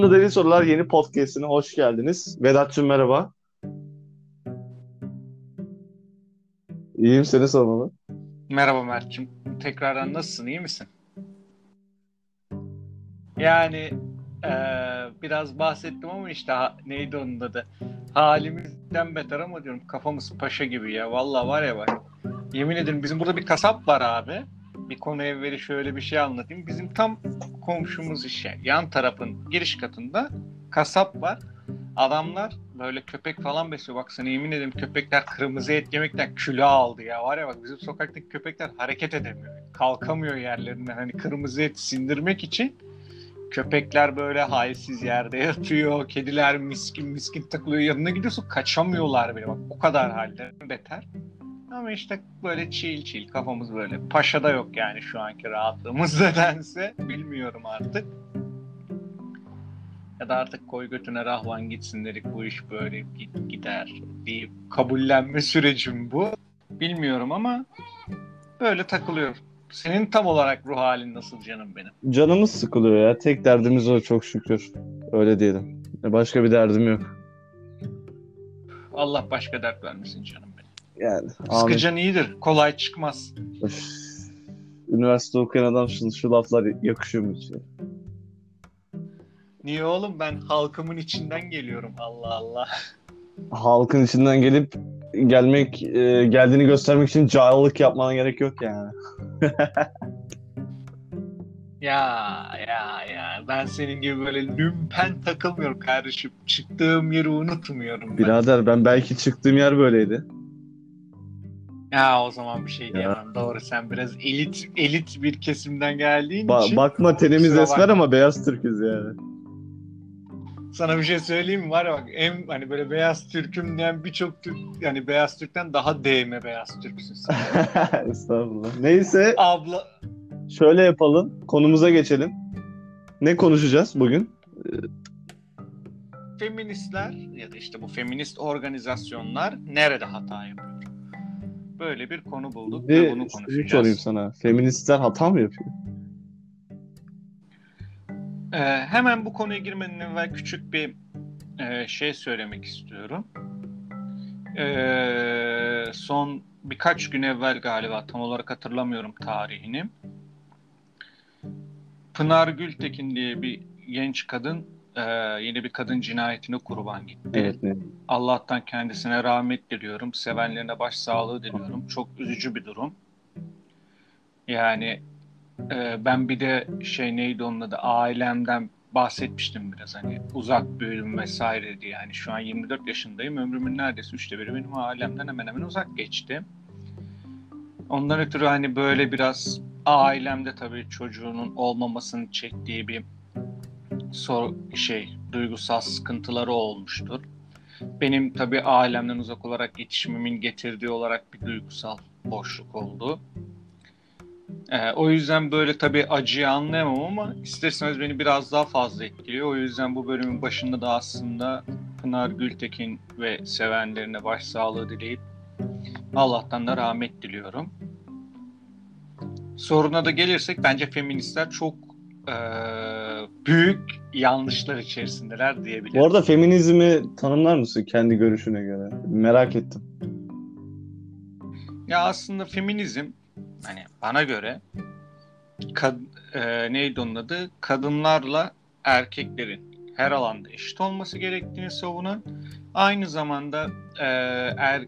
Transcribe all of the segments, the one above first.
Deli Sorular yeni podcast'ine hoş geldiniz. Vedat'cığım merhaba. İyiyim seni sormalı. Merhaba Mert'cim. Tekrardan nasılsın? İyi misin? Yani eee, biraz bahsettim ama işte ha- neydi onun adı? Halimizden beter ama diyorum kafamız paşa gibi ya. Vallahi var ya bak. Yemin ederim bizim burada bir kasap var abi. Bir konu evveli şöyle bir şey anlatayım. Bizim tam komşumuz işe. Yan tarafın giriş katında kasap var. Adamlar böyle köpek falan besliyor. Bak sana yemin ederim köpekler kırmızı et yemekten kilo aldı ya. Var ya bak bizim sokaktaki köpekler hareket edemiyor. Kalkamıyor yerlerinden. Hani kırmızı et sindirmek için köpekler böyle halsiz yerde yatıyor. Kediler miskin miskin takılıyor. Yanına gidiyorsun kaçamıyorlar bile. Bak o kadar halleri beter. Ama işte böyle çil çil kafamız böyle. Paşa'da yok yani şu anki rahatlığımız nedense. Bilmiyorum artık. Ya da artık koy götüne rahvan gitsin dedik bu iş böyle git, gider deyip kabullenme sürecim bu. Bilmiyorum ama böyle takılıyor. Senin tam olarak ruh halin nasıl canım benim? Canımız sıkılıyor ya. Tek derdimiz o çok şükür. Öyle diyelim. Başka bir derdim yok. Allah başka dert vermesin canım. Yani. Sıkıcan iyidir. Kolay çıkmaz. Öf. Üniversite okuyan adam şu, şu laflar yakışıyor mu hiç? Niye oğlum ben halkımın içinden geliyorum Allah Allah. Halkın içinden gelip gelmek, e, geldiğini göstermek için cahillik yapmana gerek yok yani. Ya ya ya ben senin gibi böyle lümpen takılmıyorum kardeşim. Çıktığım yeri unutmuyorum ben. Birader ben belki çıktığım yer böyleydi. Ya o zaman bir şey Ya. diyemem. Doğru sen biraz elit elit bir kesimden geldiğin Ba- için bakma tenimiz esmer ama beyaz Türk'üz yani. sana bir şey söyleyeyim mi? Var ya bak en hani böyle beyaz Türk'üm diyen birçok Türk yani beyaz Türk'ten daha değme beyaz Türksün sen. Estağfurullah. Neyse Abla şöyle yapalım. Konumuza geçelim. Ne konuşacağız bugün? feministler ya da işte bu feminist organizasyonlar nerede hata yapıyor? Böyle bir konu bulduk ve bunu şunu konuşacağız. sorayım sana. Feministler hata mı yapıyor? Ee, hemen bu konuya girmeden evvel küçük bir e, şey söylemek istiyorum. Ee, son birkaç gün evvel galiba tam olarak hatırlamıyorum tarihini. Pınar Gültekin diye bir genç kadın e, yine bir kadın cinayetine kurban gitti. Evet. Ne? Allah'tan kendisine rahmet diliyorum. Sevenlerine başsağlığı diliyorum. Çok üzücü bir durum. Yani e, ben bir de şey neydi onun adı ailemden bahsetmiştim biraz hani uzak büyüdüm vesaire diye. Yani şu an 24 yaşındayım. Ömrümün neredeyse üçte biri benim ailemden hemen hemen uzak geçti. Ondan ötürü hani böyle biraz ailemde tabii çocuğunun olmamasını çektiği bir sor şey duygusal sıkıntıları olmuştur. Benim tabii ailemden uzak olarak yetişimimin getirdiği olarak bir duygusal boşluk oldu. Ee, o yüzden böyle tabii acıyı anlayamam ama isterseniz beni biraz daha fazla etkiliyor. O yüzden bu bölümün başında da aslında Pınar Gültekin ve sevenlerine başsağlığı dileyip Allah'tan da rahmet diliyorum. Soruna da gelirsek bence feministler çok eee, büyük yanlışlar içerisindeler diyebilirim. Bu arada feminizmi tanımlar mısın kendi görüşüne göre? Merak ettim. Ya aslında feminizm hani bana göre kad, e, neydi onun adı? Kadınlarla erkeklerin her alanda eşit olması gerektiğini savunan aynı zamanda e, er,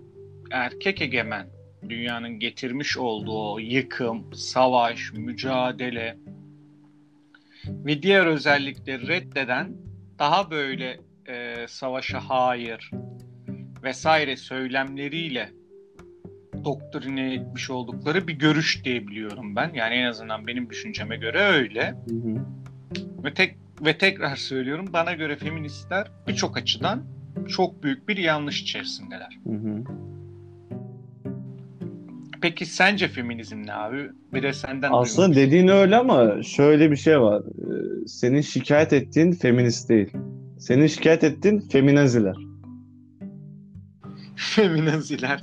erkek egemen dünyanın getirmiş olduğu o yıkım, savaş, mücadele ve diğer özellikleri reddeden daha böyle e, savaşa hayır vesaire söylemleriyle doktrine etmiş oldukları bir görüş diyebiliyorum ben. Yani en azından benim düşünceme göre öyle. Hı hı. Ve tek ve tekrar söylüyorum bana göre feministler birçok açıdan çok büyük bir yanlış içerisindeler. Hı hı. Peki sence feminizm ne abi? Bir de senden Aslında duymak dediğin öyle ama şöyle bir şey var. Ee, Senin şikayet ettiğin feminist değil. Senin şikayet ettiğin feminaziler. Feminaziler.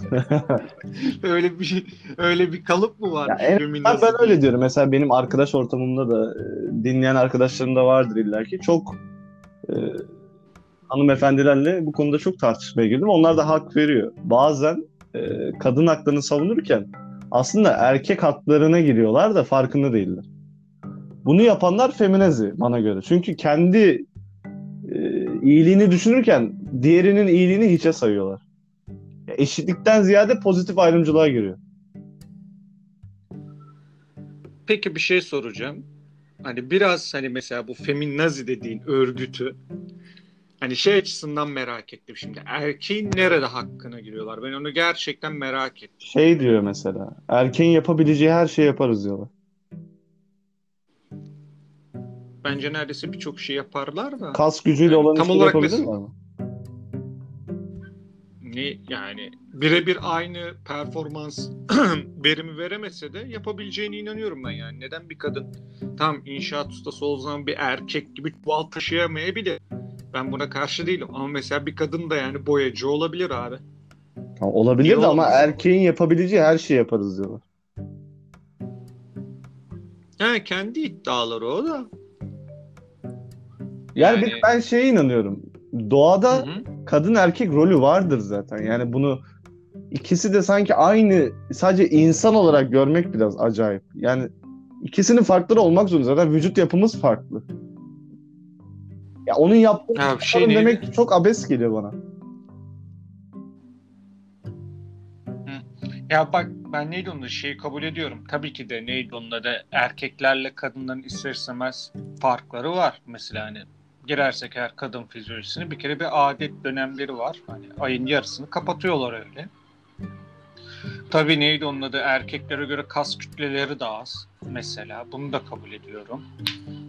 öyle bir şey, öyle bir kalıp mı var? Ya en Ben, öyle diyorum. Mesela benim arkadaş ortamımda da e, dinleyen arkadaşlarım da vardır illaki. Çok e, hanımefendilerle bu konuda çok tartışmaya girdim. Onlar da hak veriyor. Bazen e, kadın haklarını savunurken aslında erkek haklarına giriyorlar da farkında değiller. Bunu yapanlar feminazi bana göre. Çünkü kendi e, iyiliğini düşünürken diğerinin iyiliğini hiçe sayıyorlar. Eşitlikten ziyade pozitif ayrımcılığa giriyor. Peki bir şey soracağım. Hani biraz hani mesela bu feminazi dediğin örgütü hani şey açısından merak ettim şimdi. Erkeğin nerede hakkına giriyorlar? Ben onu gerçekten merak ettim. Şey diyor mesela. Erkeğin yapabileceği her şeyi yaparız diyorlar. Bence neredeyse birçok şey yaparlar da. Kas gücüyle Yani olan tam olarak yapabilirler mi? Ne yani birebir aynı performans verimi veremese de yapabileceğine inanıyorum ben yani. Neden bir kadın tam inşaat ustası o zaman bir erkek gibi çuval taşıyamayabilir. Ben buna karşı değilim ama mesela bir kadın da yani boyacı olabilir abi. Tamam, olabilir de ama olmaz. erkeğin yapabileceği her şeyi yaparız diyorlar. Yani kendi iddiaları o da. Yani, Yani- ben şeye inanıyorum. Doğada Hı hı. kadın erkek rolü vardır zaten. Yani bunu ikisi de sanki aynı sadece insan olarak görmek biraz acayip. Yani ikisinin farkları olmak zorunda. Zaten vücut yapımız farklı. Ya onun yaptığı Ya bir şey neydi? demek çok abes geliyor bana. Ya bak ben neydi onun da şeyi kabul ediyorum. Tabii ki de neydi onun da erkeklerle kadınların ister istemez farkları var. Mesela hani girersek eğer kadın fizyolojisini bir kere bir adet dönemleri var. Hani ayın yarısını kapatıyorlar öyle. Tabii neydi onun adı erkeklere göre kas kütleleri de az. Mesela bunu da kabul ediyorum.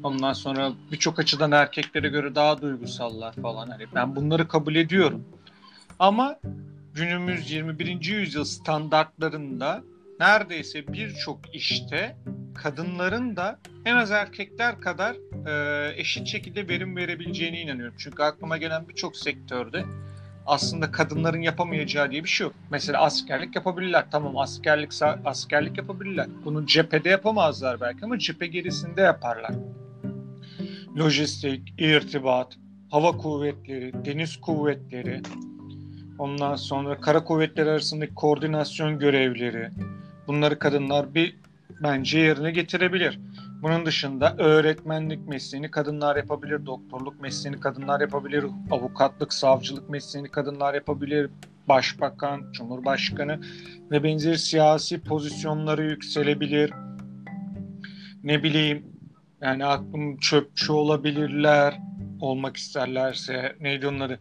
Ondan sonra birçok açıdan erkeklere göre daha duygusallar falan. Hani ben bunları kabul ediyorum. Ama günümüz 21. yüzyıl standartlarında neredeyse birçok işte kadınların da en az erkekler kadar e, eşit şekilde verim verebileceğine inanıyorum. Çünkü aklıma gelen birçok sektörde aslında kadınların yapamayacağı diye bir şey yok. Mesela askerlik yapabilirler. Tamam askerlik askerlik yapabilirler. Bunu cephede yapamazlar belki ama cephe gerisinde yaparlar. Lojistik, irtibat, hava kuvvetleri, deniz kuvvetleri, Ondan sonra kara kuvvetleri arasındaki koordinasyon görevleri. Bunları kadınlar bir bence yerine getirebilir. Bunun dışında öğretmenlik mesleğini kadınlar yapabilir, doktorluk mesleğini kadınlar yapabilir, avukatlık, savcılık mesleğini kadınlar yapabilir, başbakan, cumhurbaşkanı ve benzeri siyasi pozisyonları yükselebilir. Ne bileyim yani aklım çöpçü olabilirler, olmak isterlerse neydi onları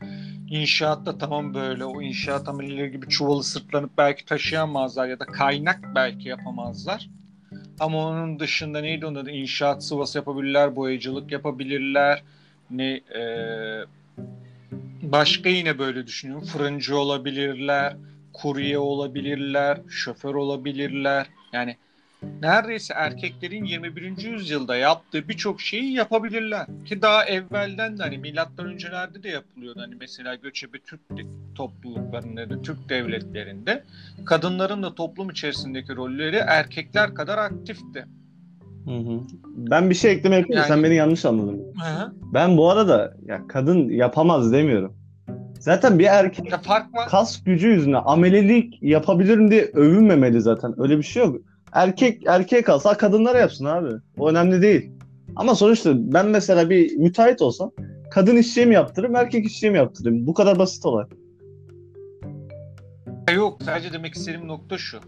İnşaatta tamam böyle o inşaat amelileri gibi çuvalı sırtlanıp belki taşıyamazlar ya da kaynak belki yapamazlar. Ama onun dışında neydi onun adı? İnşaat sıvası yapabilirler, boyacılık yapabilirler. Ne e, başka yine böyle düşünüyorum. Fırıncı olabilirler, kurye olabilirler, şoför olabilirler. Yani neredeyse erkeklerin 21. yüzyılda yaptığı birçok şeyi yapabilirler. Ki daha evvelden de hani milattan öncelerde de yapılıyordu. Hani mesela göçebe Türk topluluklarında da Türk devletlerinde kadınların da toplum içerisindeki rolleri erkekler kadar aktifti. Hı hı. Ben bir şey ekleme yapayım. Yani- Sen beni yanlış anladın. Ben bu arada ya kadın yapamaz demiyorum. Zaten bir erkek Ya fark var. kas gücü yüzüne amelelik yapabilirim diye övünmemeli zaten. Öyle bir şey yok. Erkek erkeğe kalsa kadınlara yapsın abi. O önemli değil. Ama sonuçta ben mesela bir müteahhit olsam kadın işçiye mi yaptırırım, erkek işçiye mi yaptırırım? Bu kadar basit olay. Yok sadece demek istediğim nokta şu.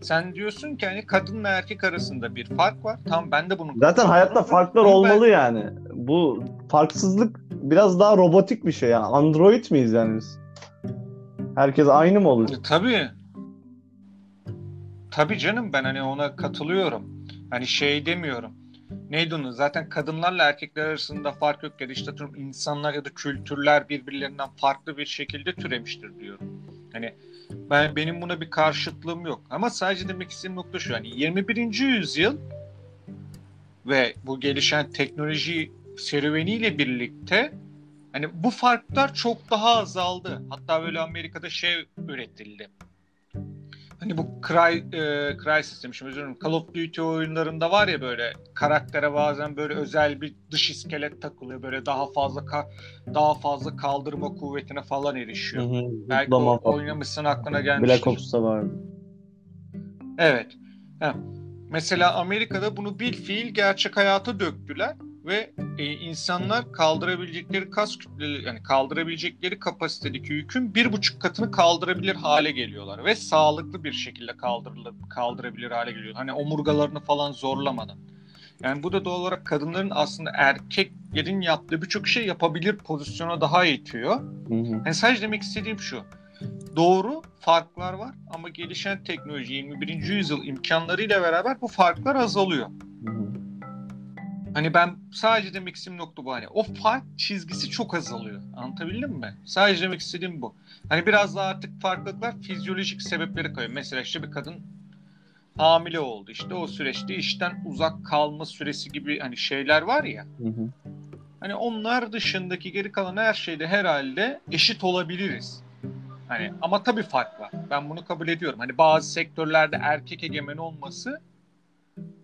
Sen diyorsun ki hani kadınla erkek arasında bir fark var. Tamam ben de bunu Zaten hayatta farklar Ama ben- olmalı yani. Bu farksızlık biraz daha robotik bir şey yani. Android miyiz yani biz? Herkes aynı mı olur? E, Tabii. Tabii canım ben hani ona katılıyorum. Hani şey demiyorum. Neydi onu? Zaten kadınlarla erkekler arasında fark yok ya da işte insanlar ya da kültürler birbirlerinden farklı bir şekilde türemiştir diyorum. Hani ben benim buna bir karşıtlığım yok. Ama sadece demek istediğim nokta şu. Hani 21. yüzyıl ve bu gelişen teknoloji serüveniyle birlikte hani bu farklar çok daha azaldı. Hatta böyle Amerika'da şey üretildi. Hani bu Cry, e, Crysis demişim özür dilerim. Call of Duty oyunlarında var ya böyle karaktere bazen böyle özel bir dış iskelet takılıyor. Böyle daha fazla ka- daha fazla kaldırma kuvvetine falan erişiyor. Hı hı. Belki o, oynamışsın aklına gelmiştir. Black Ops'ta vardı. Evet. Ha. Mesela Amerika'da bunu bir fiil gerçek hayata döktüler ve e, insanlar kaldırabilecekleri kas kütleleri yani kaldırabilecekleri kapasitedeki yükün bir buçuk katını kaldırabilir hale geliyorlar ve sağlıklı bir şekilde kaldırılır, kaldırabilir hale geliyor. Hani omurgalarını falan zorlamadan. Yani bu da doğal olarak kadınların aslında erkeklerin yaptığı birçok şey yapabilir pozisyona daha itiyor. Hı hı. Yani sadece demek istediğim şu. Doğru farklar var ama gelişen teknoloji 21. yüzyıl imkanlarıyla beraber bu farklar azalıyor. Hani ben sadece demek istediğim nokta bu hani o fark çizgisi çok azalıyor. Anlatabildim mi? Sadece demek istediğim bu. Hani biraz daha artık farklılıklar fizyolojik sebeplere kayıyor. Mesela işte bir kadın hamile oldu. İşte o süreçte işten uzak kalma süresi gibi hani şeyler var ya. Hı hı. Hani onlar dışındaki geri kalan her şeyde herhalde eşit olabiliriz. Hani ama tabii fark var. Ben bunu kabul ediyorum. Hani bazı sektörlerde erkek egemen olması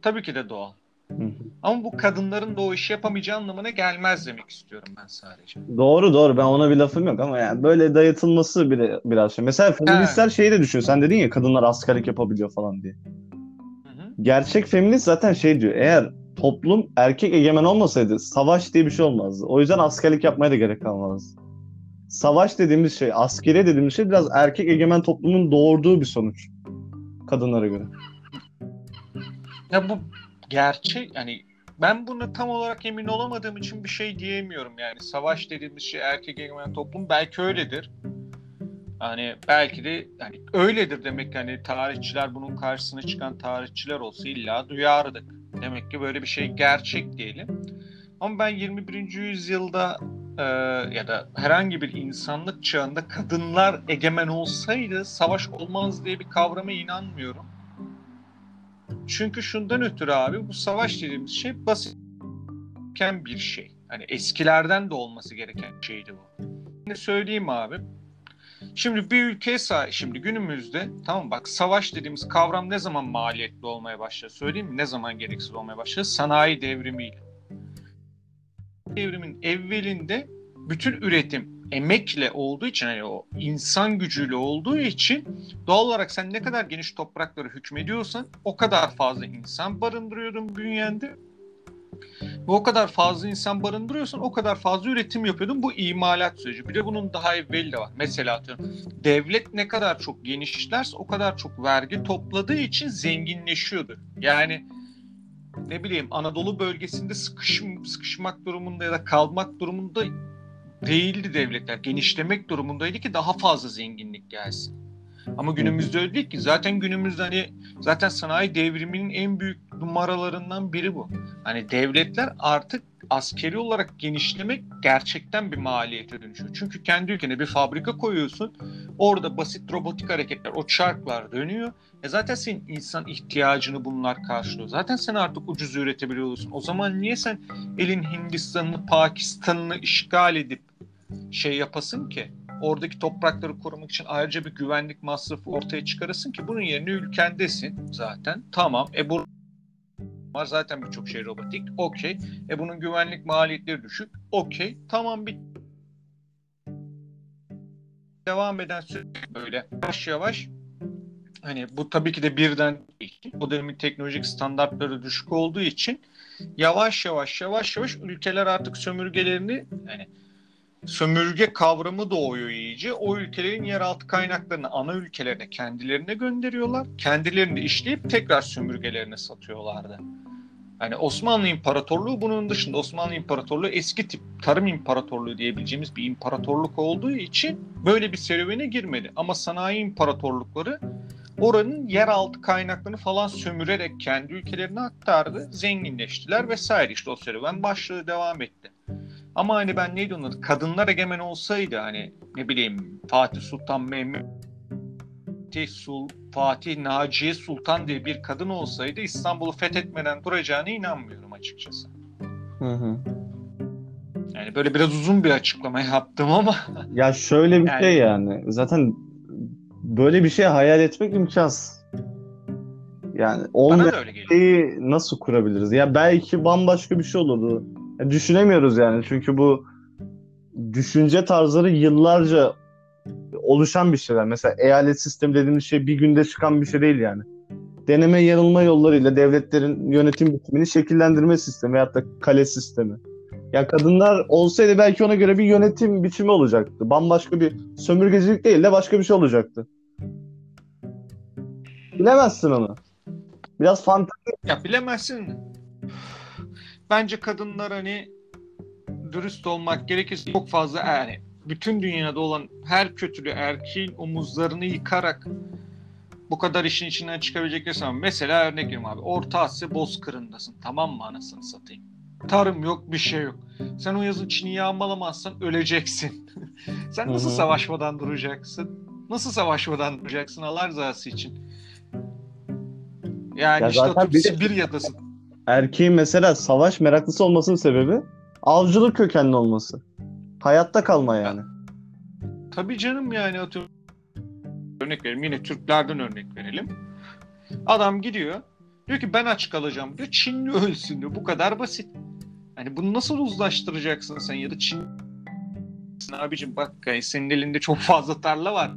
tabii ki de doğal. Hı hı. Ama bu kadınların da o işi yapamayacağı anlamına gelmez demek istiyorum ben sadece. Doğru doğru ben ona bir lafım yok ama yani böyle dayatılması bile biraz şey. Mesela feministler şeyi de düşün. Sen dedin ya kadınlar askerlik yapabiliyor falan diye. Hı hı. Gerçek feminist zaten şey diyor. Eğer toplum erkek egemen olmasaydı savaş diye bir şey olmazdı. O yüzden askerlik yapmaya da gerek kalmazdı. Savaş dediğimiz şey, askeri dediğimiz şey biraz erkek egemen toplumun doğurduğu bir sonuç. Kadınlara göre. Ya bu gerçek yani ben buna tam olarak emin olamadığım için bir şey diyemiyorum yani. Savaş dediğimiz şey erkek egemen toplum belki öyledir. Hani belki de hani öyledir demek ki hani tarihçiler bunun karşısına çıkan tarihçiler olsa illa duyardık. Demek ki böyle bir şey gerçek diyelim. Ama ben 21. yüzyılda e, ya da herhangi bir insanlık çağında kadınlar egemen olsaydı savaş olmaz diye bir kavrama inanmıyorum. Çünkü şundan ötürü abi bu savaş dediğimiz şey basit bir şey. Hani eskilerden de olması gereken şeydi bu. Ne söyleyeyim abi? Şimdi bir ülkeye sahip, şimdi günümüzde tamam bak savaş dediğimiz kavram ne zaman maliyetli olmaya başladı söyleyeyim mi? Ne zaman gereksiz olmaya başladı? Sanayi devrimiyle. Devrimin evvelinde bütün üretim emekle olduğu için hani o insan gücüyle olduğu için doğal olarak sen ne kadar geniş topraklara hükmediyorsan o kadar fazla insan barındırıyordun bünyende. Ve o kadar fazla insan barındırıyorsan o kadar fazla üretim yapıyordun. Bu imalat süreci. Bir de bunun daha evveli de var. Mesela atıyorum devlet ne kadar çok genişlerse o kadar çok vergi topladığı için zenginleşiyordu. Yani ne bileyim Anadolu bölgesinde sıkış, sıkışmak durumunda ya da kalmak durumunda değildi devletler. Genişlemek durumundaydı ki daha fazla zenginlik gelsin. Ama günümüzde öyle değil ki. Zaten günümüzde hani zaten sanayi devriminin en büyük numaralarından biri bu. Hani devletler artık askeri olarak genişlemek gerçekten bir maliyete dönüşüyor. Çünkü kendi ülkene bir fabrika koyuyorsun. Orada basit robotik hareketler, o çarklar dönüyor. E zaten senin insan ihtiyacını bunlar karşılıyor. Zaten sen artık ucuz üretebiliyorsun. O zaman niye sen elin Hindistan'ını, Pakistan'ını işgal edip şey yapasın ki? Oradaki toprakları korumak için ayrıca bir güvenlik masrafı ortaya çıkarasın ki bunun yerine ülkendesin zaten. Tamam. E bu var zaten birçok şey robotik. Okey. E bunun güvenlik maliyetleri düşük. Okey. Tamam bir devam eden süreç böyle yavaş yavaş hani bu tabii ki de birden. O dönemin teknolojik standartları düşük olduğu için yavaş yavaş yavaş yavaş ülkeler artık sömürgelerini yani sömürge kavramı doğuyor iyice. O ülkelerin yeraltı kaynaklarını ana ülkelerine kendilerine gönderiyorlar. Kendilerini işleyip tekrar sömürgelerine satıyorlardı. Yani Osmanlı İmparatorluğu bunun dışında Osmanlı İmparatorluğu eski tip tarım imparatorluğu diyebileceğimiz bir imparatorluk olduğu için böyle bir serüvene girmedi. Ama sanayi imparatorlukları oranın yeraltı kaynaklarını falan sömürerek kendi ülkelerine aktardı. Zenginleştiler vesaire işte o serüven başladı devam etti. Ama hani ben neydi onun adı? Kadınlar egemen olsaydı hani ne bileyim Fatih Sultan Mehmet Fatih, Sul, Fatih Naciye Sultan diye bir kadın olsaydı İstanbul'u fethetmeden duracağına inanmıyorum açıkçası. Hı hı. Yani böyle biraz uzun bir açıklama yaptım ama Ya şöyle bir Yani- şey yani. Zaten böyle bir şey hayal etmek imkansız. Yani olmayan şeyi nasıl kurabiliriz? Ya belki bambaşka bir şey olurdu. Ya düşünemiyoruz yani çünkü bu düşünce tarzları yıllarca oluşan bir şeyler. Mesela eyalet sistemi dediğimiz şey bir günde çıkan bir şey değil yani. Deneme yanılma yollarıyla devletlerin yönetim biçimini şekillendirme sistemi veyahut da kale sistemi. Ya kadınlar olsaydı belki ona göre bir yönetim biçimi olacaktı. Bambaşka bir sömürgecilik değil de başka bir şey olacaktı. Bilemezsin onu. Biraz fantezi. Ya bilemezsin. Bence kadınlar hani dürüst olmak gerekirse çok fazla yani bütün dünyada olan her kötülüğü erkeğin omuzlarını yıkarak bu kadar işin içinden çıkabilecekleri zaman mesela örnek vereyim abi Orta Asya bozkırındasın tamam mı anasını satayım. Tarım yok bir şey yok. Sen o yazın Çin'i yağmalamazsan öleceksin. Sen nasıl Hı hı. savaşmadan duracaksın? Nasıl savaşmadan duracaksın Allah rızası için? Yani Ya işte zaten bir de- Sibirya'dasın. Erkeğin mesela savaş meraklısı olmasının sebebi avcılık kökenli olması. Hayatta kalma yani. Tabii canım yani atıyorum. Örnek verelim yine Türklerden örnek verelim. Adam gidiyor. Diyor ki ben aç kalacağım diyor. Çinli ölsün diyor. Bu kadar basit. Hani bunu nasıl uzlaştıracaksın sen ya da Çin abicim bak yani senin elinde çok fazla tarla var.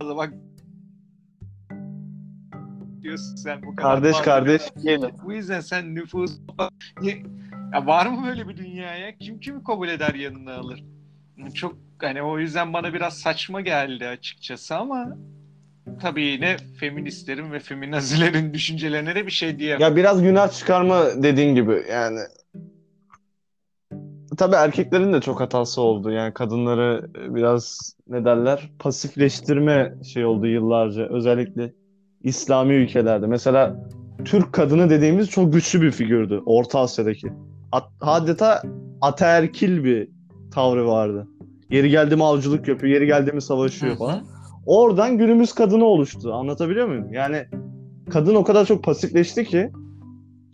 Bak diyorsun sen bu kadar Kardeş fazla- kardeş yiyelim. bu yüzden sen nüfus... Ya var mı böyle bir dünyaya? Kim kimi kabul eder yanına alır? Çok hani o yüzden bana biraz saçma geldi açıkçası ama tabii yine feministlerin ve feminazilerin düşüncelerine de bir şey diyemem. Ya biraz günah çıkarma dediğin gibi yani. Tabii erkeklerin de çok hatası oldu. Yani kadınları biraz ne derler pasifleştirme şey oldu yıllarca. Özellikle İslami ülkelerde. Mesela Türk kadını dediğimiz çok güçlü bir figürdü Orta Asya'daki. At- adeta ataerkil bir tavrı vardı. Yeri geldi mi avcılık yapıyor, yeri geldi mi savaşıyor falan. Oradan günümüz kadını oluştu. Anlatabiliyor muyum? Yani kadın o kadar çok pasifleşti ki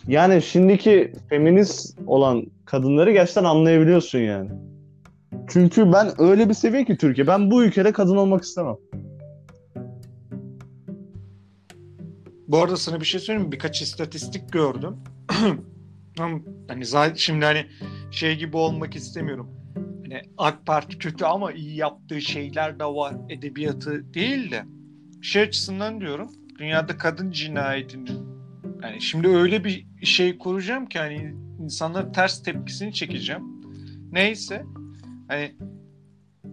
yani şimdiki feminist olan kadınları gerçekten anlayabiliyorsun yani. Çünkü ben öyle bir seviye ki Türkiye. Ben bu ülkede kadın olmak istemem. Bu arada sana bir şey söyleyeyim mi? Birkaç istatistik gördüm. Hani zaten şimdi hani şey gibi olmak istemiyorum. Hani AK Parti kötü ama iyi yaptığı şeyler de var. Edebiyatı değil de şey açısından diyorum. Dünyada kadın cinayetinin yani şimdi öyle bir şey kuracağım ki hani insanların ters tepkisini çekeceğim. Neyse hani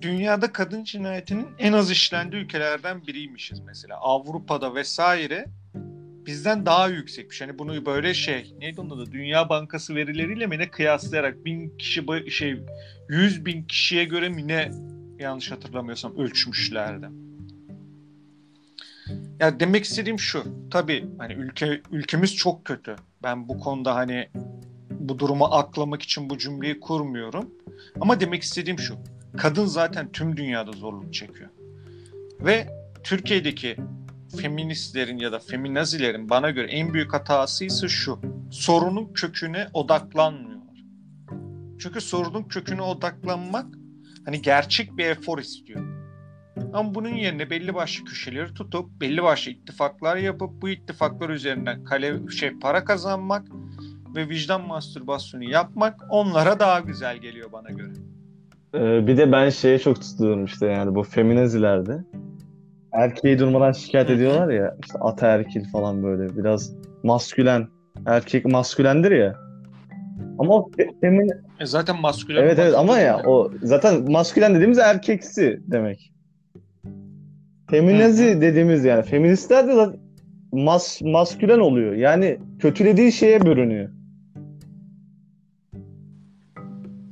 dünyada kadın cinayetinin en az işlendiği ülkelerden biriymişiz mesela. Avrupa'da vesaire bizden daha yüksekmiş. Hani bunu böyle şey neydi onun adı? Dünya Bankası verileriyle mi ne kıyaslayarak bin kişi şey 100 bin kişiye göre mi ne yanlış hatırlamıyorsam ölçmüşlerdi. Ya demek istediğim şu. Tabii hani ülke ülkemiz çok kötü. Ben bu konuda hani bu durumu aklamak için bu cümleyi kurmuyorum. Ama demek istediğim şu. Kadın zaten tüm dünyada zorluk çekiyor. Ve Türkiye'deki feministlerin ya da feminazilerin bana göre en büyük hatası ise şu. Sorunun köküne odaklanmıyorlar. Çünkü sorunun köküne odaklanmak hani gerçek bir efor istiyor. Ama bunun yerine belli başlı köşeleri tutup belli başlı ittifaklar yapıp bu ittifaklar üzerinden kale şey para kazanmak ve vicdan mastürbasyonu yapmak onlara daha güzel geliyor bana göre. Ee, bir de ben şeye çok tutuyorum işte yani bu feminazilerde. Erkeği durmadan şikayet ediyorlar ya işte ataerkil falan böyle biraz maskülen. Erkek maskülendir ya. Ama o fe- femin E zaten maskülen Evet evet ama ya mi? o zaten maskülen dediğimiz erkeksi demek. Feminazi Hı dediğimiz yani feministler de mas, maskülen oluyor. Yani kötülediği şeye bürünüyor.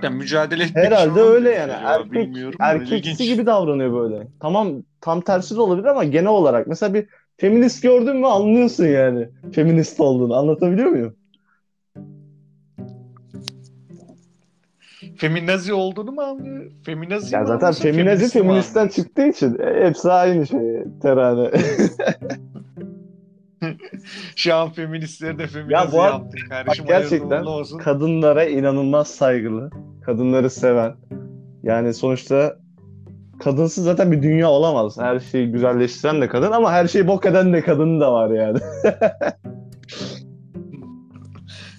Yani mücadele etmek Herhalde öyle yani. acaba, Erkek bilmiyorum erkeksi gibi davranıyor böyle. Tamam tam tersi de olabilir ama genel olarak mesela bir feminist gördün mü anlıyorsun yani feminist olduğunu. Anlatabiliyor muyum? Feminazi olduğunu mu anlıyor? Feminazi Ya mi zaten feminazi mi feministten anlıyorsun? çıktığı için hepsi aynı şey terane. Şu an feministleri de feminazi Ya bu yaptık kardeşim. Bak gerçekten olsun. kadınlara inanılmaz saygılı, kadınları seven. Yani sonuçta kadınsız zaten bir dünya olamaz. Her şeyi güzelleştiren de kadın ama her şeyi bok eden de kadın da var yani.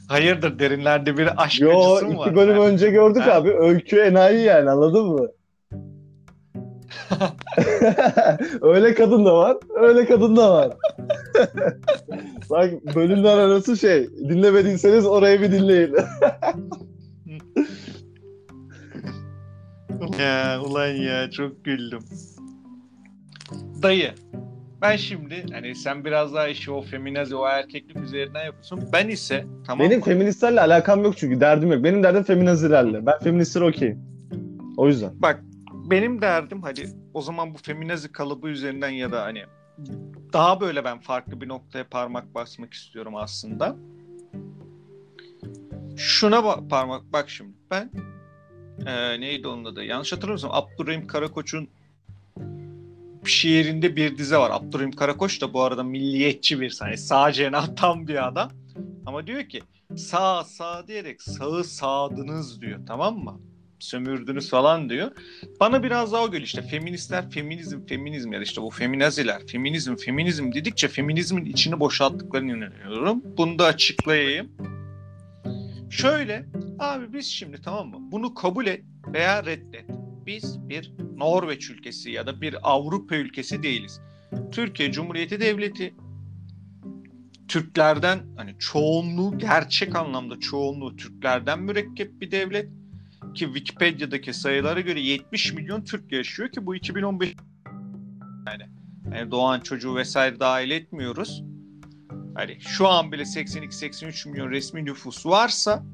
Hayırdır derinlerde bir aşk Yo acısı mı iki var? bölüm önce gördük Ha. abi. Öykü enayi yani anladın mı? öyle kadın da var, öyle kadın da var. Bak bölümler arası şey, dinlemediyseniz orayı bir dinleyin. Ya ulan ya çok güldüm. Dayı ben şimdi hani sen biraz daha işi o feminazi o erkeklik üzerinden yapıyorsun. Ben ise tamam Benim mı? feministlerle alakam yok çünkü derdim yok. Benim derdim feminazilerle. Ben feministler okeyim. O yüzden. Bak benim derdim hadi o zaman bu feminazi kalıbı üzerinden ya da hani daha böyle ben farklı bir noktaya parmak basmak istiyorum aslında. Şuna ba- parmak bak şimdi ben eee, neydi onun adı yanlış hatırlamıyorsam Abdurrahim Karakoç'un şiirinde bir dize var. Abdurrahim Karakoç da bu arada milliyetçi bir hani sağ cenah tam bir adam. Ama diyor ki sağ sağ diyerek sağı sağdınız diyor tamam mı? Sömürdünüz falan diyor. Bana biraz daha o geliyor işte feministler feminizm feminizm ya da işte bu feminaziler feminizm feminizm dedikçe feminizmin içini boşalttıklarını inanıyorum. Bunu da açıklayayım. Şöyle abi biz şimdi tamam mı bunu kabul et veya reddet. Biz bir Norveç ülkesi ya da bir Avrupa ülkesi değiliz. Türkiye Cumhuriyeti Devleti Türklerden hani çoğunluğu gerçek anlamda çoğunluğu Türklerden mürekkep bir devlet ki Wikipedia'daki sayılara göre 70 milyon Türk yaşıyor ki bu 2015 yani, yani doğan çocuğu vesaire dahil etmiyoruz. Hani şu an bile 82-83 milyon resmi nüfus varsa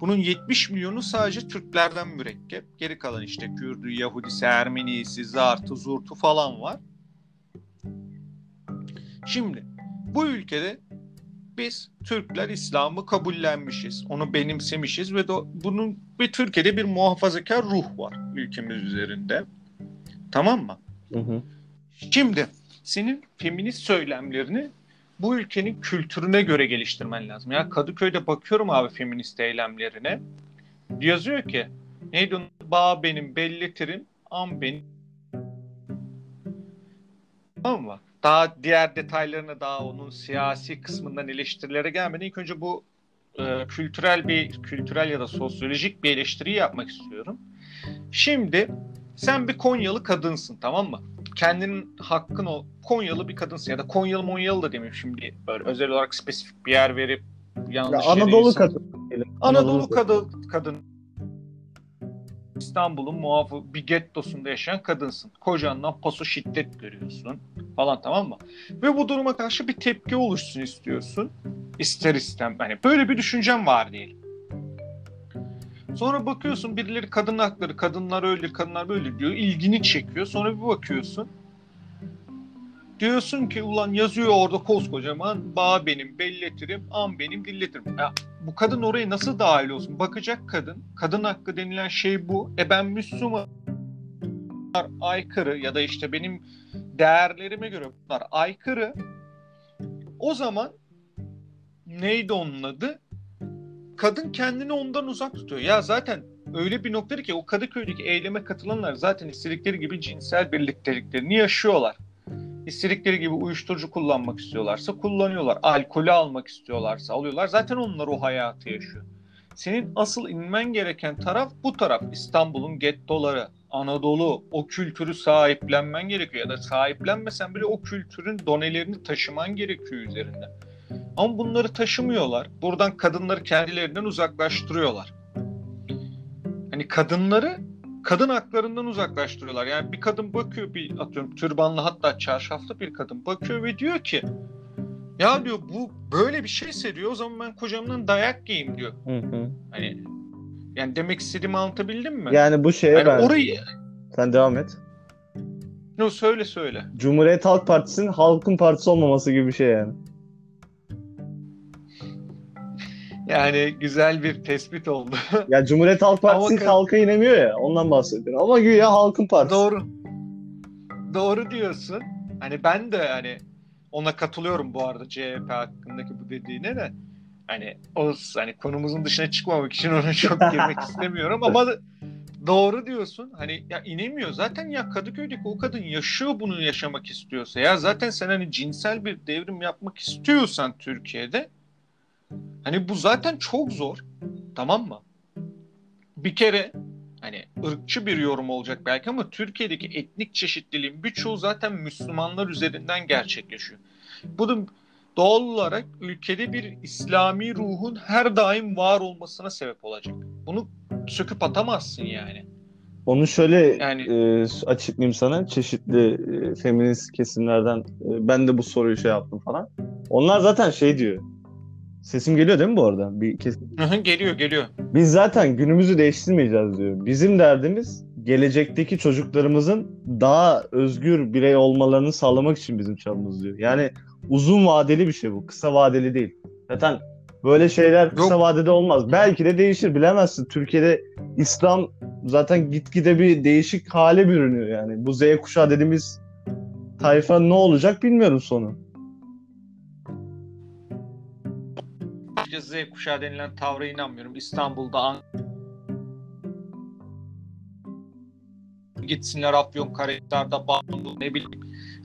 bunun 70 milyonu sadece Türklerden mürekkep. Geri kalan işte Kürdü, Yahudisi, Ermenisi, Zartı, Zurtu falan var. Şimdi bu ülkede biz Türkler İslam'ı kabullenmişiz. Onu benimsemişiz ve do- bunun ve Türkiye'de bir muhafazakar ruh var ülkemiz üzerinde. Tamam mı? Hı hı. Şimdi senin feminist söylemlerini bu ülkenin kültürüne göre geliştirmen lazım. Ya Kadıköy'de bakıyorum abi feminist eylemlerine. Yazıyor ki neydi onun? Bağ benim belletirim, am benim. Tamam mı? Daha diğer detaylarına daha onun siyasi kısmından eleştirilere gelmeden ilk önce bu e, kültürel bir kültürel ya da sosyolojik bir eleştiri yapmak istiyorum. Şimdi sen bir Konyalı kadınsın tamam mı? Kendinin hakkın o Konyalı bir kadınsın ya da Konyalı Monyalı da demeyeyim şimdi böyle özel olarak spesifik bir yer verip Ya yanlış yere Anadolu kadın. diyelim. Anadolu kadın, kadın İstanbul'un muafı bir gettosunda yaşayan kadınsın. Kocandan paso şiddet görüyorsun falan tamam mı? Ve bu duruma karşı bir tepki oluşsun istiyorsun. İster istem. Hani böyle bir düşüncem var diyelim. Sonra bakıyorsun birileri kadın hakları, kadınlar öyle, kadınlar böyle diyor. ilgini çekiyor. Sonra bir bakıyorsun. Diyorsun ki ulan yazıyor orada koskocaman bağ benim belletirim, am benim dilletirim. Ya bu kadın oraya nasıl dahil olsun? Bakacak kadın. Kadın hakkı denilen şey bu. E ben Müslüman aykırı ya da işte benim değerlerime göre bunlar aykırı. O zaman neydi onun adı? Kadın kendini ondan uzak tutuyor. Ya zaten öyle bir noktada ki o Kadıköy'deki eyleme katılanlar zaten istedikleri gibi cinsel birlikteliklerini yaşıyorlar. İstedikleri gibi uyuşturucu kullanmak istiyorlarsa kullanıyorlar. Alkolü almak istiyorlarsa alıyorlar. Zaten onlar o hayatı yaşıyor. Senin asıl inmen gereken taraf bu taraf. İstanbul'un gettoları, Anadolu, o kültürü sahiplenmen gerekiyor. Ya da sahiplenmesen bile o kültürün donelerini taşıman gerekiyor üzerinde. Ama bunları taşımıyorlar. Buradan kadınları kendilerinden uzaklaştırıyorlar. Hani kadınları kadın haklarından uzaklaştırıyorlar. Yani bir kadın bakıyor bir atıyorum türbanlı hatta çarşaflı bir kadın bakıyor ve diyor ki ya diyor bu böyle bir şeyse diyor o zaman ben kocamdan dayak yiyeyim diyor. Hı hı. Hani yani demek istediğimi anlatabildim mi? Yani bu şeye yani ben. orayı Sen devam et. no söyle söyle. Cumhuriyet Halk Partisi'nin halkın partisi olmaması gibi bir şey yani. Yani güzel bir tespit oldu. Ya Cumhuriyet Halk Ama Partisi kad- halka inemiyor ya. Ondan bahsediyorum. Ama güya halkın partisi. Doğru. Doğru diyorsun. Hani ben de hani ona katılıyorum bu arada CHP hakkındaki bu dediğine de. Hani o hani konumuzun dışına çıkmamak için onu çok girmek istemiyorum ama doğru diyorsun. Hani ya inemiyor. Zaten ya Kadıköy'deki o kadın yaşıyor bunu yaşamak istiyorsa. Ya zaten sen hani cinsel bir devrim yapmak istiyorsan Türkiye'de hani bu zaten çok zor. Tamam mı? Bir kere hani ırkçı bir yorum olacak belki ama Türkiye'deki etnik çeşitliliğin birçoğu zaten Müslümanlar üzerinden gerçekleşiyor. Bunun doğal olarak ülkede bir İslami ruhun her daim var olmasına sebep olacak. Bunu söküp atamazsın yani. Onu şöyle Yani- e, açıklayayım sana. Çeşitli e, feminist kesimlerden e, ben de bu soruyu şey yaptım falan. Onlar zaten şey diyor. Sesim geliyor değil mi bu arada? Bir kes- Hı hı, geliyor geliyor. Biz zaten günümüzü değiştirmeyeceğiz diyor. Bizim derdimiz gelecekteki çocuklarımızın daha özgür birey olmalarını sağlamak için bizim çabamız diyor. Yani uzun vadeli bir şey bu. Kısa vadeli değil. Zaten böyle şeyler kısa Yok. vadede olmaz. Belki de değişir bilemezsin. Türkiye'de İslam zaten gitgide bir değişik hale bürünüyor yani. Bu Z kuşağı dediğimiz tayfa ne olacak bilmiyorum sonu. Ayrıca Z kuşağı denilen tavra inanmıyorum. İstanbul'da An- gitsinler Afyonkarahisar'da Banu ne bileyim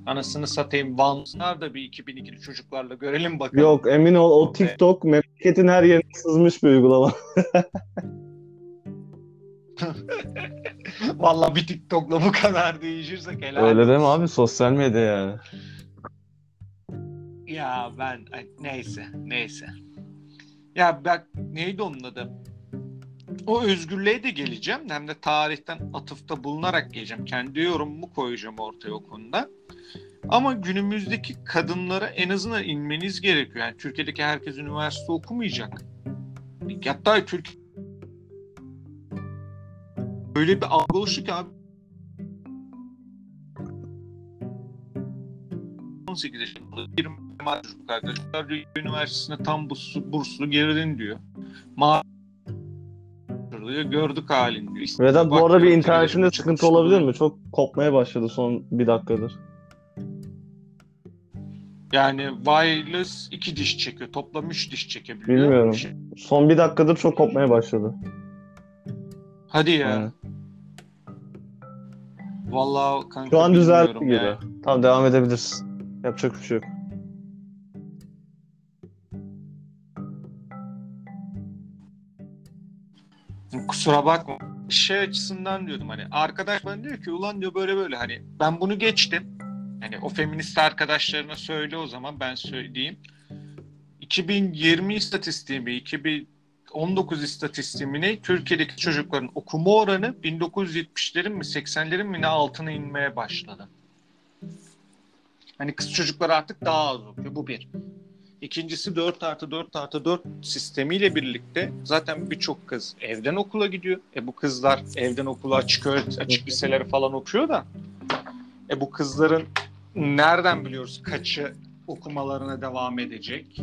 anasını satayım Vanlılar da bir 2002'li çocuklarla görelim bakalım. Yok emin ol o TikTok memleketin her yerine sızmış bir uygulama. Vallahi bir TikTok'la bu kadar değişirsek helal Öyle deme abi sosyal medya yani. Ya ben neyse neyse. Ya bak neydi onun adı? O özgürlüğe de geleceğim. Hem de tarihten atıfta bulunarak geleceğim. Kendi yorumumu koyacağım ortaya o konuda. Ama günümüzdeki kadınlara en azından inmeniz gerekiyor. Yani Türkiye'deki herkes üniversite okumayacak. Hatta Türk öyle bir algı oluştu ki abi 18 yaşında 20 çocuk arkadaşlar diyor, üniversitesine tam burslu, burslu girdin diyor. Ma diyor, gördük halin diyor. Vedat bu arada bir internetinde sıkıntı olabilir mi? Çok kopmaya başladı son bir dakikadır. Yani wireless iki diş çekiyor. Toplam üç diş çekebiliyor. Bilmiyorum. Şey- Son bir dakikadır çok kopmaya başladı. Hadi ya. Yani. Vallahi kanka Şu an düzeltti ya. Tamam devam edebilirsin. Yapacak bir şey yok. Kusura bakma. Şey açısından diyordum hani arkadaş bana diyor ki ulan diyor böyle böyle hani ben bunu geçtim. Hani o feminist arkadaşlarına söyle o zaman ben söyleyeyim. 2020 istatistiği mi 2019 istatistiği mi ne Türkiye'deki çocukların okuma oranı 1970'lerin mi 80'lerin mi ne altına inmeye başladı. Hani kız çocuklar artık daha az okuyor. Bu bir. İkincisi 4 artı 4 artı 4 sistemiyle birlikte zaten birçok kız evden okula gidiyor. E bu kızlar evden okula açık açık liseleri falan okuyor da e bu kızların nereden biliyoruz kaçı okumalarına devam edecek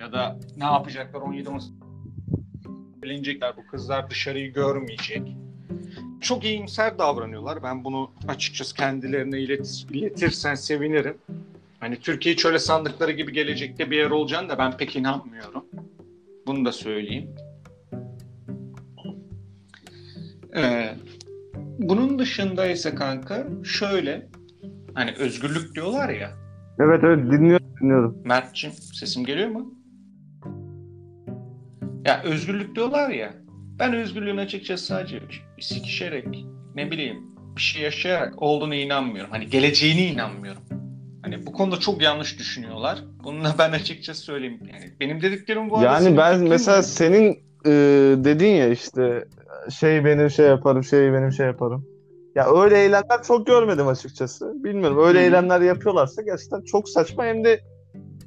ya da ne yapacaklar 17 18 bilinecekler bu kızlar dışarıyı görmeyecek. Çok iyimser davranıyorlar. Ben bunu açıkçası kendilerine ilet, iletirsen sevinirim. Hani Türkiye çöle sandıkları gibi gelecekte bir yer olacağını da ben pek inanmıyorum. Bunu da söyleyeyim. Ee, bunun dışında ise kanka şöyle hani özgürlük diyorlar ya. Evet evet dinliyorum dinliyorum. Mert'cim sesim geliyor mu? Ya özgürlük diyorlar ya. Ben özgürlüğün açıkçası sadece sikişerek ne bileyim bir şey yaşayarak olduğuna inanmıyorum. Hani geleceğine inanmıyorum. Hani bu konuda çok yanlış düşünüyorlar. Bununla ben açıkçası söyleyeyim. Yani benim dediklerim bu arada Yani ben mesela mi? senin e, dedin ya işte şey benim şey yaparım, şey benim şey yaparım. Ya öyle eylemler çok görmedim açıkçası. Bilmiyorum öyle hı. eylemler yapıyorlarsa gerçekten çok saçma hem de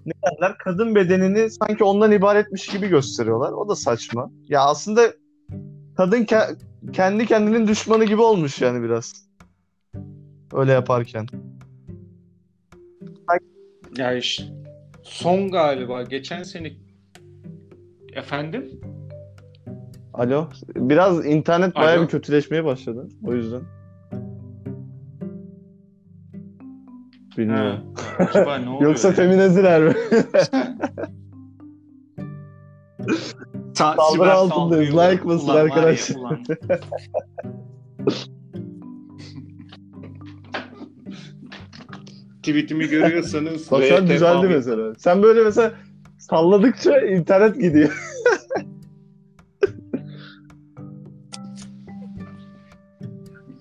ne derler kadın bedenini sanki ondan ibaretmiş gibi gösteriyorlar. O da saçma. Ya aslında kadın ke- kendi kendinin düşmanı gibi olmuş yani biraz. Öyle yaparken. Ya işte son galiba geçen sene efendim Alo. Biraz internet bayağı Alo. bir kötüleşmeye başladı. O yüzden. Bilmiyorum. Ha, acaba ne oluyor Yoksa ya? feminaziler mi? Sa- Saldırı altındayız. Like basın ulan var ya, arkadaşlar. Tweetimi görüyorsanız Bak VTF düzeldi mesela. Sen böyle mesela salladıkça internet gidiyor.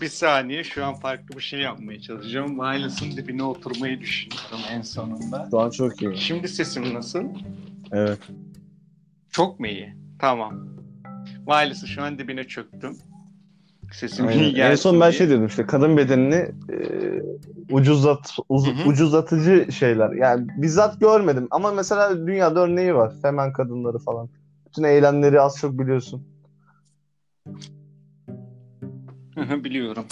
Bir saniye şu an farklı bir şey yapmaya çalışacağım. Wireless'ın dibine oturmayı düşünüyorum en sonunda. Şu an çok iyi. Şimdi sesim nasıl? Evet. Çok mu iyi? Tamam. Wireless'ı şu an dibine çöktüm. Sesim Aynen. iyi gelsin En son ben diye. şey dedim işte kadın bedenini e, ucuzlat uz- ucuzlatıcı şeyler. Yani bizzat görmedim ama mesela dünyada örneği var. Femen kadınları falan. Bütün eylemleri az çok biliyorsun. Biliyorum.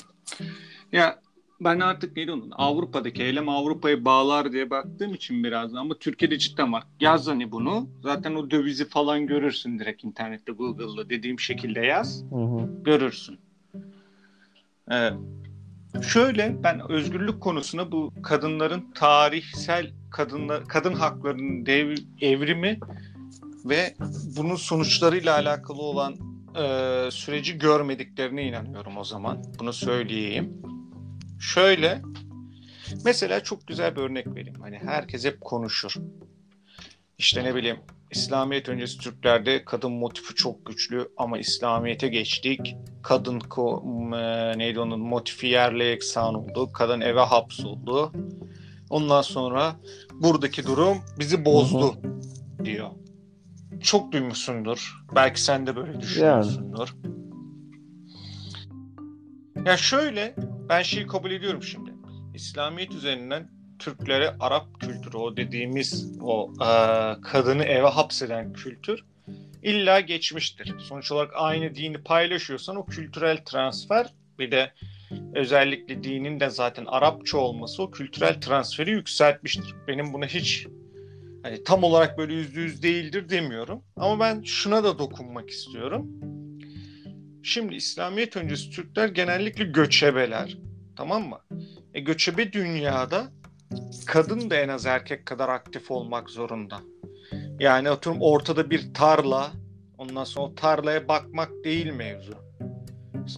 Ya ben artık neydi onun? Avrupa'daki eylem Avrupa'yı bağlar diye baktığım için biraz ama Türkiye'de cidden var. Yaz hani bunu. Zaten o dövizi falan görürsün direkt internette Google'da dediğim şekilde yaz. Hı hı. görürsün. Ee, şöyle ben özgürlük konusuna bu kadınların tarihsel kadınla, kadın haklarının dev, evrimi ve bunun sonuçlarıyla alakalı olan e, süreci görmediklerine inanıyorum o zaman. Bunu söyleyeyim. Şöyle mesela çok güzel bir örnek vereyim. Hani herkes hep konuşur. İşte ne bileyim İslamiyet öncesi Türklerde kadın motifi çok güçlü ama İslamiyet'e geçtik. Kadın ko, m- neydi onun motifi yerle eksan oldu. Kadın eve hapsoldu. Ondan sonra buradaki durum bizi bozdu diyor. Çok duymuşsundur. Belki sen de böyle düşünüyorsundur. Ya şöyle ben şeyi kabul ediyorum şimdi. İslamiyet üzerinden Türklere Arap kültürü o dediğimiz o e, kadını eve hapseden kültür illa geçmiştir. Sonuç olarak aynı dini paylaşıyorsan o kültürel transfer bir de özellikle dinin de zaten Arapça olması o kültürel transferi yükseltmiştir. Benim buna hiç hani tam olarak böyle yüzde yüz değildir demiyorum. Ama ben şuna da dokunmak istiyorum. Şimdi İslamiyet öncesi Türkler genellikle göçebeler. Tamam mı? E, göçebe dünyada kadın da en az erkek kadar aktif olmak zorunda. Yani oturum ortada bir tarla, ondan sonra o tarlaya bakmak değil mevzu.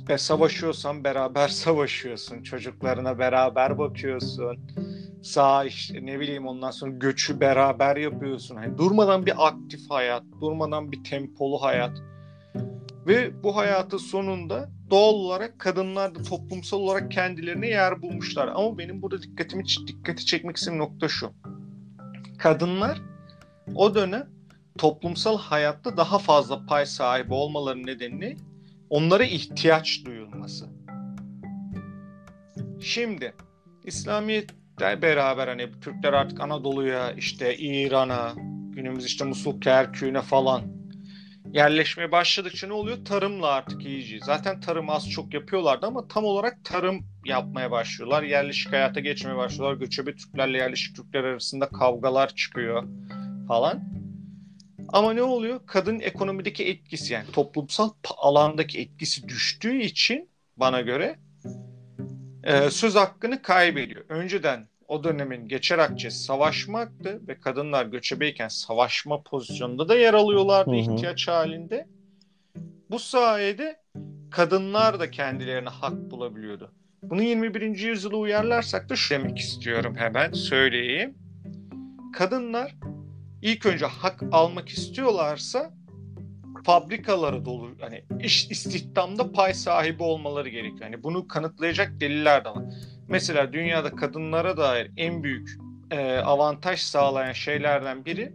Ve savaşıyorsan beraber savaşıyorsun. Çocuklarına beraber bakıyorsun. Sağ işte ne bileyim ondan sonra göçü beraber yapıyorsun. Hani durmadan bir aktif hayat, durmadan bir tempolu hayat. Ve bu hayatın sonunda doğal olarak kadınlar da toplumsal olarak kendilerine yer bulmuşlar. Ama benim burada dikkatimi dikkati çekmek istediğim nokta şu. Kadınlar o dönem toplumsal hayatta daha fazla pay sahibi olmaları nedeni onlara ihtiyaç duyulması. Şimdi İslamiyet'le beraber hani Türkler artık Anadolu'ya işte İran'a günümüz işte Musul Kerkük'üne falan yerleşmeye başladıkça ne oluyor? Tarımla artık iyice. Zaten tarım az çok yapıyorlardı ama tam olarak tarım yapmaya başlıyorlar. Yerleşik hayata geçmeye başlıyorlar. Göçebe Türklerle yerleşik Türkler arasında kavgalar çıkıyor falan. Ama ne oluyor? Kadın ekonomideki etkisi yani toplumsal alandaki etkisi düştüğü için bana göre e, söz hakkını kaybediyor. Önceden o dönemin geçer akçesi savaşmaktı ve kadınlar göçebeyken savaşma pozisyonunda da yer alıyorlardı Hı hı. ihtiyaç halinde. Bu sayede kadınlar da kendilerine hak bulabiliyordu. Bunu 21. yüzyıla uyarlarsak da şu demek istiyorum hemen söyleyeyim. Kadınlar ilk önce hak almak istiyorlarsa fabrikalara dolu hani iş istihdamda pay sahibi olmaları gerekiyor. Yani bunu kanıtlayacak deliller de var. Mesela dünyada kadınlara dair en büyük e, avantaj sağlayan şeylerden biri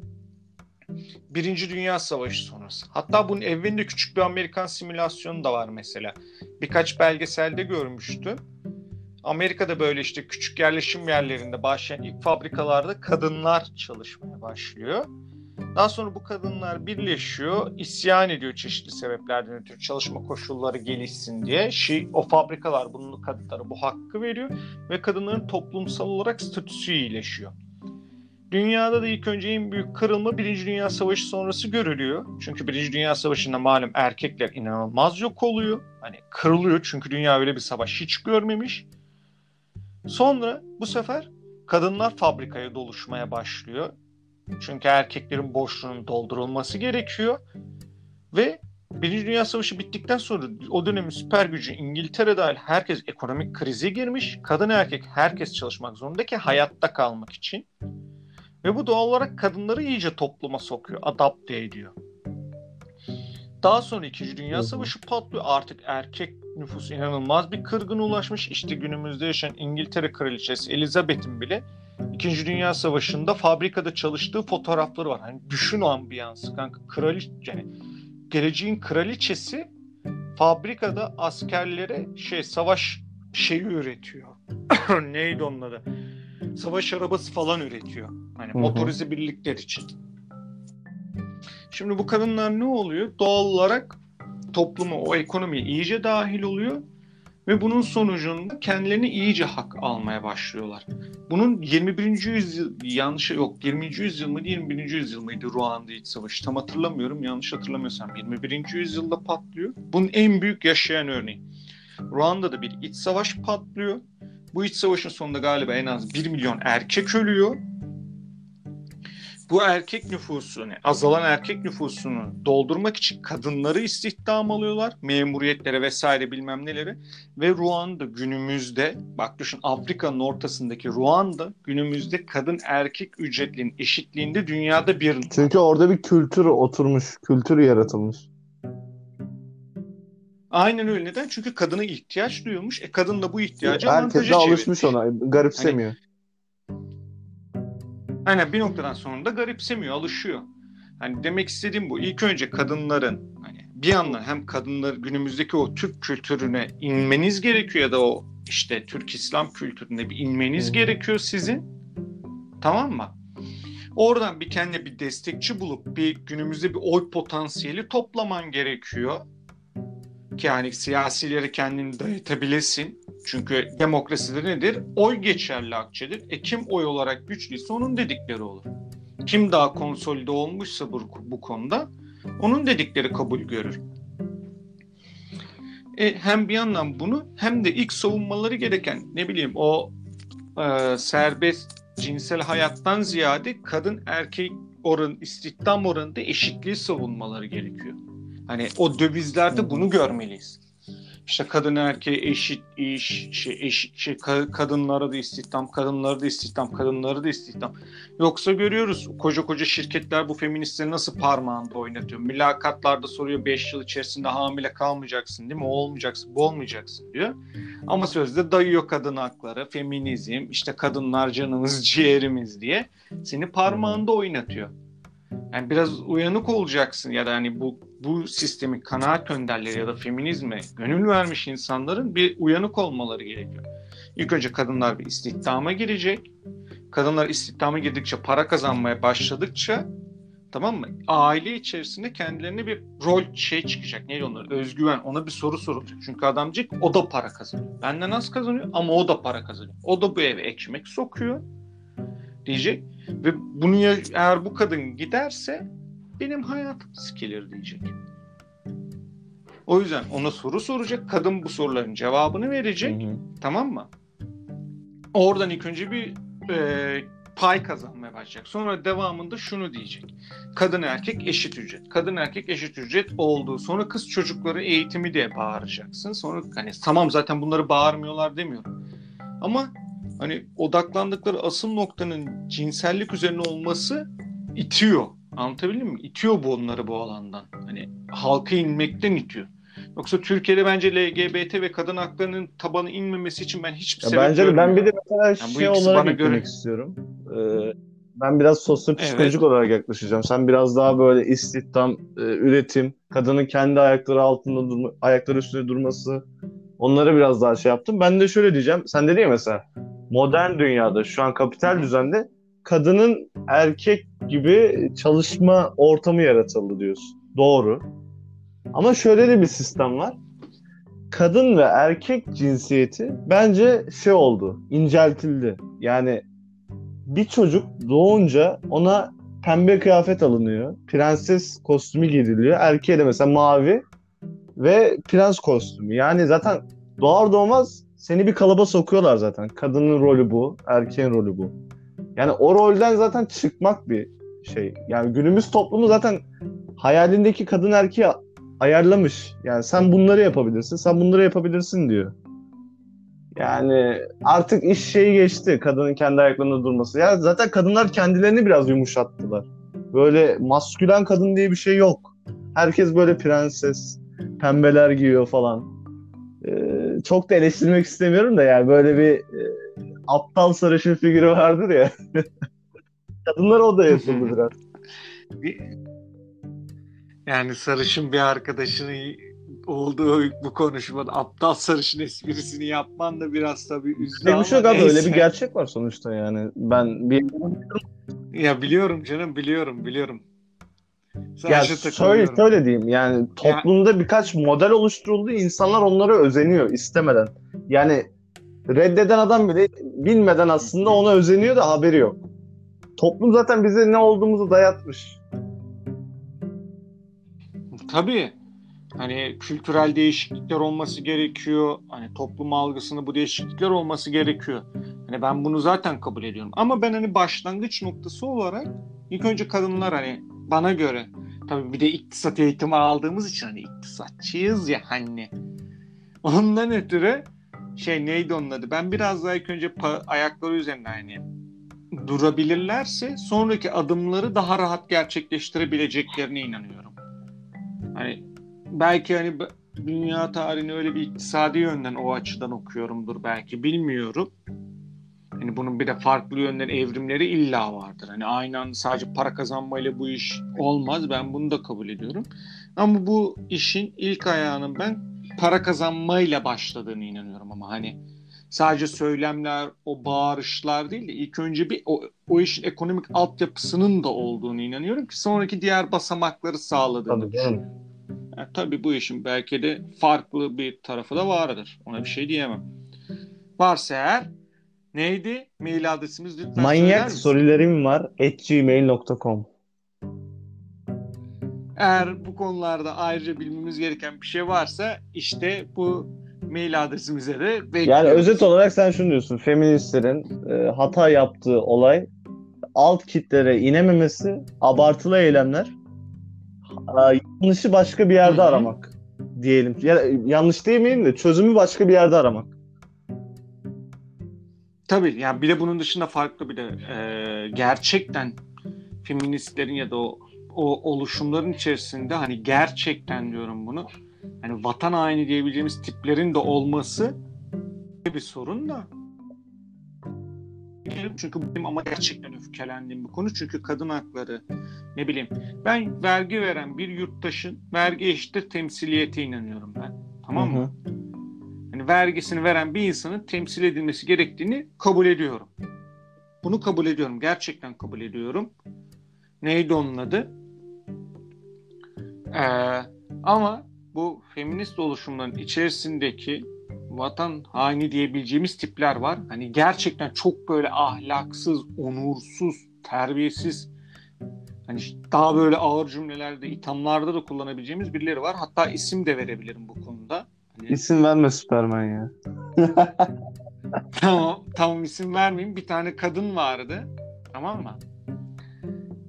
Birinci Dünya Savaşı sonrası. Hatta bunun evvelinde küçük bir Amerikan simülasyonu da var mesela. Birkaç belgeselde görmüştüm. Amerika'da böyle işte küçük yerleşim yerlerinde başlayan ilk fabrikalarda kadınlar çalışmaya başlıyor. Daha sonra bu kadınlar birleşiyor, isyan ediyor çeşitli sebeplerden ötürü çalışma koşulları gelişsin diye. Şey, o fabrikalar bunun kadınlara bu hakkı veriyor ve kadınların toplumsal olarak statüsü iyileşiyor. Dünyada da ilk önce en büyük kırılma Birinci Dünya Savaşı sonrası görülüyor. Çünkü Birinci Dünya Savaşı'nda malum erkekler inanılmaz yok oluyor. Hani kırılıyor çünkü dünya öyle bir savaş hiç görmemiş. Sonra bu sefer kadınlar fabrikaya doluşmaya başlıyor. Çünkü erkeklerin boşluğunun doldurulması gerekiyor. Ve Birinci Dünya Savaşı bittikten sonra o dönemin süper gücü İngiltere dahil herkes ekonomik krize girmiş. Kadın erkek herkes çalışmak zorunda ki hayatta kalmak için. Ve bu doğal olarak kadınları iyice topluma sokuyor, adapte ediyor. Daha sonra İkinci Dünya Savaşı patlıyor. Artık erkek nüfus inanılmaz bir kırgına ulaşmış. İşte günümüzde yaşayan İngiltere Kraliçesi Elizabeth'in bile İkinci Dünya Savaşı'nda fabrikada çalıştığı fotoğrafları var. Hani düşün o ambiyansı kanka. Kraliçe yani geleceğin kraliçesi fabrikada askerlere şey savaş şeyi üretiyor. Neydi onun adı? Savaş arabası falan üretiyor. Hani motorize birlikler için. Şimdi bu kadınlar ne oluyor? Doğal olarak topluma, o ekonomiye iyice dahil oluyor ve bunun sonucunda kendilerini iyice hak almaya başlıyorlar. Bunun 21. yüzyıl yanlış yok 20. yüzyıl mıydı 21. yüzyıl mıydı Ruanda İç Savaşı tam hatırlamıyorum yanlış hatırlamıyorsam 21. yüzyılda patlıyor. Bunun en büyük yaşayan örneği. Ruanda'da bir iç savaş patlıyor. Bu iç savaşın sonunda galiba en az 1 milyon erkek ölüyor. Bu erkek nüfusunu, azalan erkek nüfusunu doldurmak için kadınları istihdam alıyorlar. Memuriyetlere vesaire bilmem neleri. Ve Ruanda günümüzde, bak düşün Afrika'nın ortasındaki Ruanda günümüzde kadın erkek ücretlerinin eşitliğinde dünyada bir Çünkü orada bir kültür oturmuş, kültür yaratılmış. Aynen öyle. Neden? Çünkü kadına ihtiyaç duyulmuş. E kadın da bu ihtiyacı Herkes avantajı de alışmış ona, garipsemiyor. Aynen bir noktadan sonra da garipsemiyor, alışıyor. Hani demek istediğim bu. İlk önce kadınların hani bir yandan hem kadınlar günümüzdeki o Türk kültürüne inmeniz gerekiyor ya da o işte Türk İslam kültürüne bir inmeniz gerekiyor sizin. Tamam mı? Oradan bir kendine bir destekçi bulup bir günümüzde bir oy potansiyeli toplaman gerekiyor. Ki yani siyasileri kendini dayatabilesin. Çünkü demokraside nedir? Oy geçerli akçedir. E kim oy olarak güçlüyse onun dedikleri olur. Kim daha konsolide olmuşsa bu, bu konuda onun dedikleri kabul görür. E, hem bir yandan bunu hem de ilk savunmaları gereken ne bileyim o e, serbest cinsel hayattan ziyade kadın erkek oran istihdam oranında eşitliği savunmaları gerekiyor. Hani o dövizlerde bunu görmeliyiz. İşte kadın erkeğe eşit iş, şey, eşit, şey, ka- kadınlara da istihdam, kadınlara da istihdam, kadınlara da istihdam. Yoksa görüyoruz koca koca şirketler bu feministleri nasıl parmağında oynatıyor. Mülakatlarda soruyor 5 yıl içerisinde hamile kalmayacaksın değil mi? O olmayacaksın, bu olmayacaksın diyor. Ama sözde dayıyor kadın hakları, feminizm, işte kadınlar canımız, ciğerimiz diye seni parmağında oynatıyor. Yani biraz uyanık olacaksın ya da hani bu bu sistemin kanaat önderleri ya da feminizme gönül vermiş insanların bir uyanık olmaları gerekiyor. İlk önce kadınlar bir istihdama girecek. Kadınlar istihdama girdikçe para kazanmaya başladıkça tamam mı? Aile içerisinde kendilerine bir rol şey çıkacak. Neydi onlar? Özgüven. Ona bir soru sorulacak. Çünkü adamcık o da para kazanıyor. Benden az kazanıyor ama o da para kazanıyor. O da bu eve ekmek sokuyor diyecek. Ve bunu ya, eğer bu kadın giderse benim hayatım sikilir diyecek. O yüzden ona soru soracak. Kadın bu soruların cevabını verecek. Hı hı. Tamam mı? Oradan ilk önce bir e, pay kazanmaya başlayacak. Sonra devamında şunu diyecek. Kadın erkek eşit ücret. Kadın erkek eşit ücret oldu. Sonra kız çocukları eğitimi diye bağıracaksın. Sonra hani tamam zaten bunları bağırmıyorlar demiyorum. Ama hani odaklandıkları asıl noktanın cinsellik üzerine olması itiyor. Anlatabildim mi? İtiyor bu onları bu alandan. Hani halka inmekten itiyor. Yoksa Türkiye'de bence LGBT ve kadın haklarının tabanı inmemesi için ben hiçbir Ya sebep bence de ben bir de mesela Yani şey olarak bana göre- istiyorum. Ee, ben biraz sosyopsikolojik Evet. olarak yaklaşacağım. Sen biraz daha böyle istihdam, e, üretim, kadının kendi ayakları altında durma, ayakları üstünde durması onları biraz daha şey yaptım. Ben de şöyle diyeceğim. Sen dedin ya mesela modern dünyada şu an kapital düzende kadının erkek gibi çalışma ortamı yaratıldı diyorsun. Doğru. Ama şöyle de bir sistem var. Kadın ve erkek cinsiyeti bence şey oldu, inceltildi. Yani bir çocuk doğunca ona pembe kıyafet alınıyor. Prenses kostümü giydiriliyor. Erkeğe de mesela mavi ve prens kostümü. Yani zaten doğar doğmaz seni bir kalıba sokuyorlar zaten. Kadının rolü bu, erkeğin rolü bu. Yani o rolden zaten çıkmak bir şey. Yani günümüz toplumu zaten hayalindeki kadın erkeği ayarlamış. Yani sen bunları yapabilirsin, sen bunları yapabilirsin diyor. Yani artık iş şeyi geçti. Kadının kendi ayaklarında durması. Ya zaten kadınlar kendilerini biraz yumuşattılar. Böyle maskülen kadın diye bir şey yok. Herkes böyle prenses, pembeler giyiyor falan. Çok da eleştirmek istemiyorum da yani böyle bir e, aptal sarışın figürü vardır ya. Kadınlar o da yapıldı biraz. Yani sarışın bir arkadaşını olduğu bu konuşmada aptal sarışın esprisini yapman da biraz tabii üzdü bir ama şey yok abi öyle bir gerçek var sonuçta yani. Ben bir Ya biliyorum canım biliyorum biliyorum. Ya Sadece şöyle, takılıyorum. şöyle diyeyim yani toplumda birkaç model oluşturuldu insanlar onlara özeniyor istemeden. Yani reddeden adam bile bilmeden aslında ona özeniyor da haberi yok. Toplum zaten bize ne olduğumuzu dayatmış. Tabii. Hani kültürel değişiklikler olması gerekiyor. Hani toplum algısında bu değişiklikler olması gerekiyor. Hani ben bunu zaten kabul ediyorum. Ama ben hani başlangıç noktası olarak ilk önce kadınlar hani bana göre tabii bir de iktisat eğitimi aldığımız için hani iktisatçıyız ya hani. Ondan ötürü şey neydi onun adı? Ben biraz daha ilk önce ayakları üzerinde hani durabilirlerse sonraki adımları daha rahat gerçekleştirebileceklerine inanıyorum. Hani belki hani dünya tarihini öyle bir iktisadi yönden o açıdan okuyorumdur belki bilmiyorum. Hani bunun bir de farklı yönden evrimleri illa vardır. Hani aynı anda sadece para kazanmayla bu iş olmaz. Ben bunu da kabul ediyorum. Ama bu işin ilk ayağının ben para kazanmayla başladığını inanıyorum ama hani sadece söylemler, o bağırışlar değil de ilk önce bir o, o işin ekonomik altyapısının da olduğunu inanıyorum ki sonraki diğer basamakları sağladığını Tabii düşünüyorum. Yani tabii bu işin belki de farklı bir tarafı da vardır. Ona bir şey diyemem. Varsa eğer neydi? Mail adresimiz lütfen Manyak sorularım var at gmail.com Eğer bu konularda ayrıca bilmemiz gereken bir şey varsa işte bu mail adresimize de bekliyoruz. Yani özet olarak sen şunu diyorsun. Feministlerin e, hata yaptığı olay alt kitlere inememesi, abartılı eylemler, e, yanlışı başka bir yerde Hı hı. aramak diyelim. Ya, yanlış demeyelim de çözümü başka bir yerde aramak. Tabii yani bir de bunun dışında farklı bir de e, gerçekten feministlerin ya da o, o oluşumların içerisinde hani gerçekten diyorum bunu hani vatan haini diyebileceğimiz tiplerin de olması bir sorun da çünkü benim ama gerçekten öfkelendiğim bir konu çünkü kadın hakları ne bileyim ben vergi veren bir yurttaşın vergi eşittir temsiliyete inanıyorum ben tamam mı? Hı hı. Vergisini veren bir insanın temsil edilmesi gerektiğini kabul ediyorum. Bunu kabul ediyorum. Gerçekten kabul ediyorum. Neydi onun adı? Ee, ama bu feminist oluşumların içerisindeki vatan haini diyebileceğimiz tipler var. Hani gerçekten çok böyle ahlaksız, onursuz, terbiyesiz hani daha böyle ağır cümlelerde, ithamlarda da kullanabileceğimiz birileri var. Hatta isim de verebilirim bu İsim verme Süpermen ya. tamam, tamam isim vermeyeyim. Bir tane kadın vardı. Tamam mı?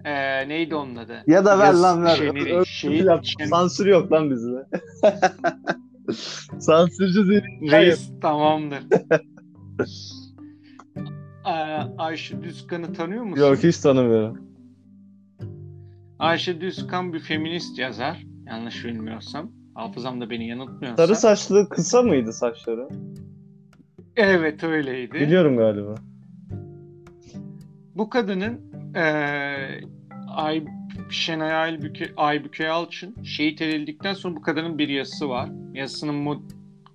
Ee, neydi onun adı? Ya da ver Yaz- lan ver. Şey, yap. şey- Sansür yok lan bizde. Sansürcü değil. Reis tamamdır. Ee, Ayşe Düzkan'ı tanıyor musun? Yok hiç tanımıyorum. Ayşe Düzkan bir feminist yazar. Yanlış bilmiyorsam. Hafızam da beni yanıltmıyorsa. Sarı saçlı kısa mıydı saçları? Evet öyleydi. Biliyorum galiba. Bu kadının eee Ay Şenay Aybüke, Aybüke Yalçın şehit edildikten sonra bu kadının bir yazısı var. Yazısının mo-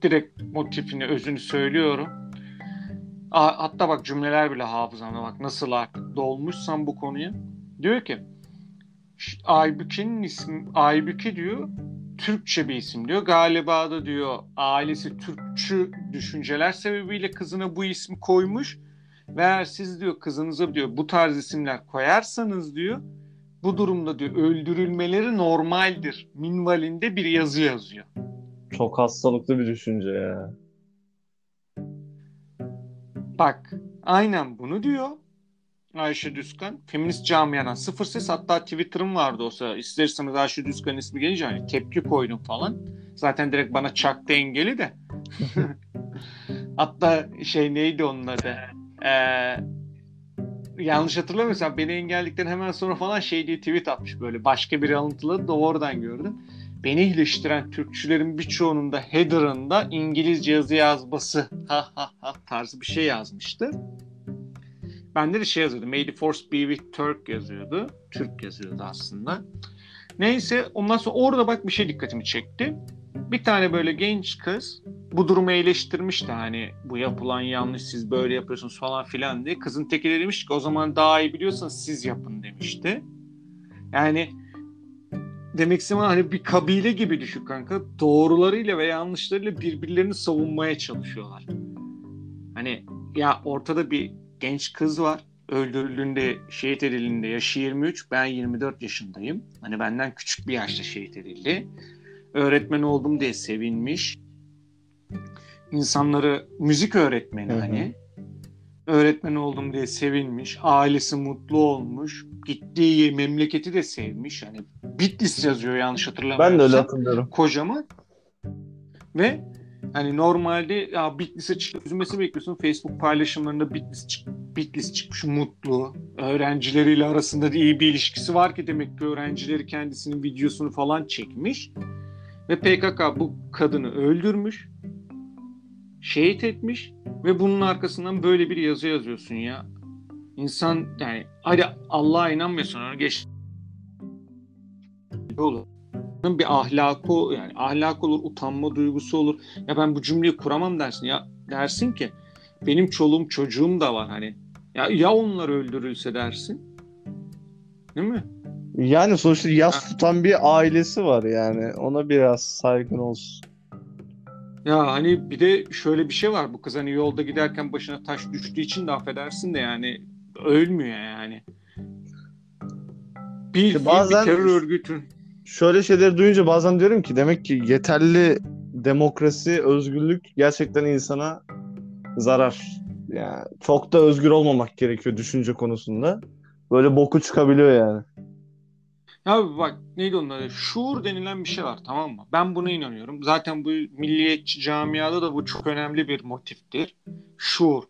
direkt motifini, özünü söylüyorum. A- hatta bak cümleler bile hafızamda bak nasıl artık dolmuşsam bu konuya. Diyor ki "Ş- Aybüke'nin ismi Aybüke diyor Türkçe bir isim diyor. Galiba da diyor ailesi Türkçü düşünceler sebebiyle kızına bu ismi koymuş. Ve siz diyor kızınıza diyor bu tarz isimler koyarsanız diyor bu durumda diyor öldürülmeleri normaldir. Minvalinde bir yazı yazıyor. Çok hastalıklı bir düşünce ya. Bak aynen bunu diyor. Ayşe Düzkan. Feminist camiadan sıfır ses hatta Twitter'ım vardı olsa isterseniz Ayşe Düzkan ismi gelince hani tepki koydum falan. Zaten direkt bana çaktı engeli de. hatta şey neydi onun adı? Ee, yanlış hatırlamıyorsam beni engelledikten hemen sonra falan şey diye tweet atmış böyle. Başka bir alıntıladı da oradan gördüm. Beni iyileştiren Türkçülerin birçoğunun da header'ında İngilizce yazı yazması ha ha ha tarzı bir şey yazmıştı. Bende de şey yazıyordu. May the force be with Turk yazıyordu. Türk yazıyordu aslında. Neyse ondan sonra orada bak bir şey dikkatimi çekti. Bir tane böyle genç kız bu durumu eleştirmişti hani bu yapılan yanlış siz böyle yapıyorsunuz falan filan diye. Kızın teki de demiş ki o zaman daha iyi biliyorsanız siz yapın demişti. Yani demek istediğim hani bir kabile gibi düşün kanka. Doğrularıyla ve yanlışlarıyla birbirlerini savunmaya çalışıyorlar. Hani ya ortada bir genç kız var. Öldürüldüğünde, şehit edildiğinde yaşı 23, ben 24 yaşındayım. Hani benden küçük bir yaşta şehit edildi. Öğretmen oldum diye sevinmiş. İnsanları müzik öğretmeni Hı hı. hani. Öğretmen oldum diye sevinmiş. Ailesi mutlu olmuş. Gittiği memleketi de sevmiş. Hani Bitlis yazıyor yanlış hatırlamıyorsam Ben de öyle hatırlıyorum. kocaman ve hani normalde ya Bitlis'e çık üzülmesi bekliyorsun. Facebook paylaşımlarında Bitlis çık Bitlis çıkmış mutlu. Öğrencileriyle arasında da iyi bir ilişkisi var ki demek ki öğrencileri kendisinin videosunu falan çekmiş. Ve PKK bu kadını öldürmüş. Şehit etmiş ve bunun arkasından böyle bir yazı yazıyorsun ya. İnsan yani hadi Allah'a inanmıyorsun ona geç olur bir ahlakı yani ahlak olur, utanma duygusu olur. Ya ben bu cümleyi kuramam dersin. Ya dersin ki benim çoluğum çocuğum da var hani. Ya ya onlar öldürülse dersin. Değil mi? Yani sonuçta yas tutan bir ailesi var yani. Ona biraz saygın olsun. Ya hani bir de şöyle bir şey var. Bu kız hani yolda giderken başına taş düştüğü için de affedersin de yani ölmüyor yani. Bir, İşte bazen- bir terör örgütün Şöyle şeyleri duyunca bazen diyorum ki demek ki yeterli demokrasi, özgürlük gerçekten insana zarar. Yani çok da özgür olmamak gerekiyor düşünce konusunda. Böyle boku çıkabiliyor yani. Ya bak neydi adı? Şuur denilen bir şey var tamam mı? Ben buna inanıyorum. Zaten bu milliyetçi camiada da bu çok önemli bir motiftir. Şuur.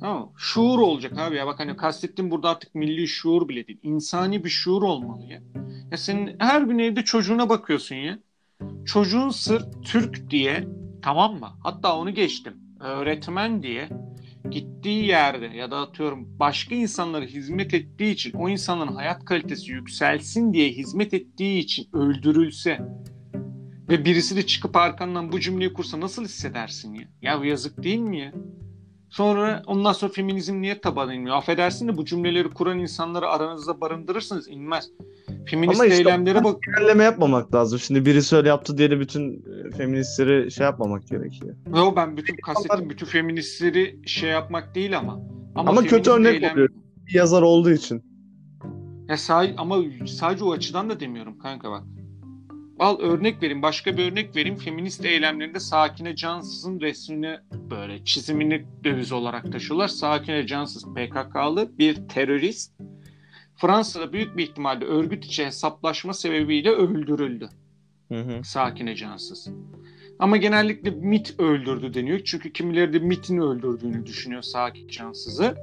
Tamam? Şuur olacak abi ya. Bak hani kastettiğim burada artık milli şuur bile değil. İnsani bir şuur olmalı ya. Ya senin her gün evde çocuğuna bakıyorsun ya. Çocuğun sırf Türk diye tamam mı? Hatta onu geçtim. Öğretmen diye gittiği yerde ya da atıyorum başka insanlara hizmet ettiği için o insanların hayat kalitesi yükselsin diye hizmet ettiği için öldürülse ve birisi de çıkıp arkandan bu cümleyi kursa nasıl hissedersin ya? Ya yazık değil mi ya? Sonra ondan sonra feminizm niye taban inmiyor? Affedersin de bu cümleleri kuran insanları aranızda barındırırsınız inmez. Feminist Ama işte eylemlere bak. Genelleme yapmamak lazım. Şimdi birisi öyle yaptı diye de bütün e, feministleri şey yapmamak gerekiyor. Yo ben bütün kastettiğim bütün feministleri şey yapmak değil ama. Ama, kötü feminist örnek eylem- oluyor. Bir yazar olduğu için. Ya sadece, ama sadece o açıdan da demiyorum kanka bak. Al örnek vereyim. Başka bir örnek vereyim. Feminist eylemlerinde Sakine Cansız'ın resmini böyle çizimini döviz olarak taşıyorlar. Sakine Cansız PKK'lı bir terörist. Fransa'da büyük bir ihtimalle örgüt içi hesaplaşma sebebiyle öldürüldü. Hı hı. Sakine Cansız. Ama genellikle MIT öldürdü deniyor. Çünkü kimileri de MIT'in öldürdüğünü düşünüyor Sakine Cansız'ı.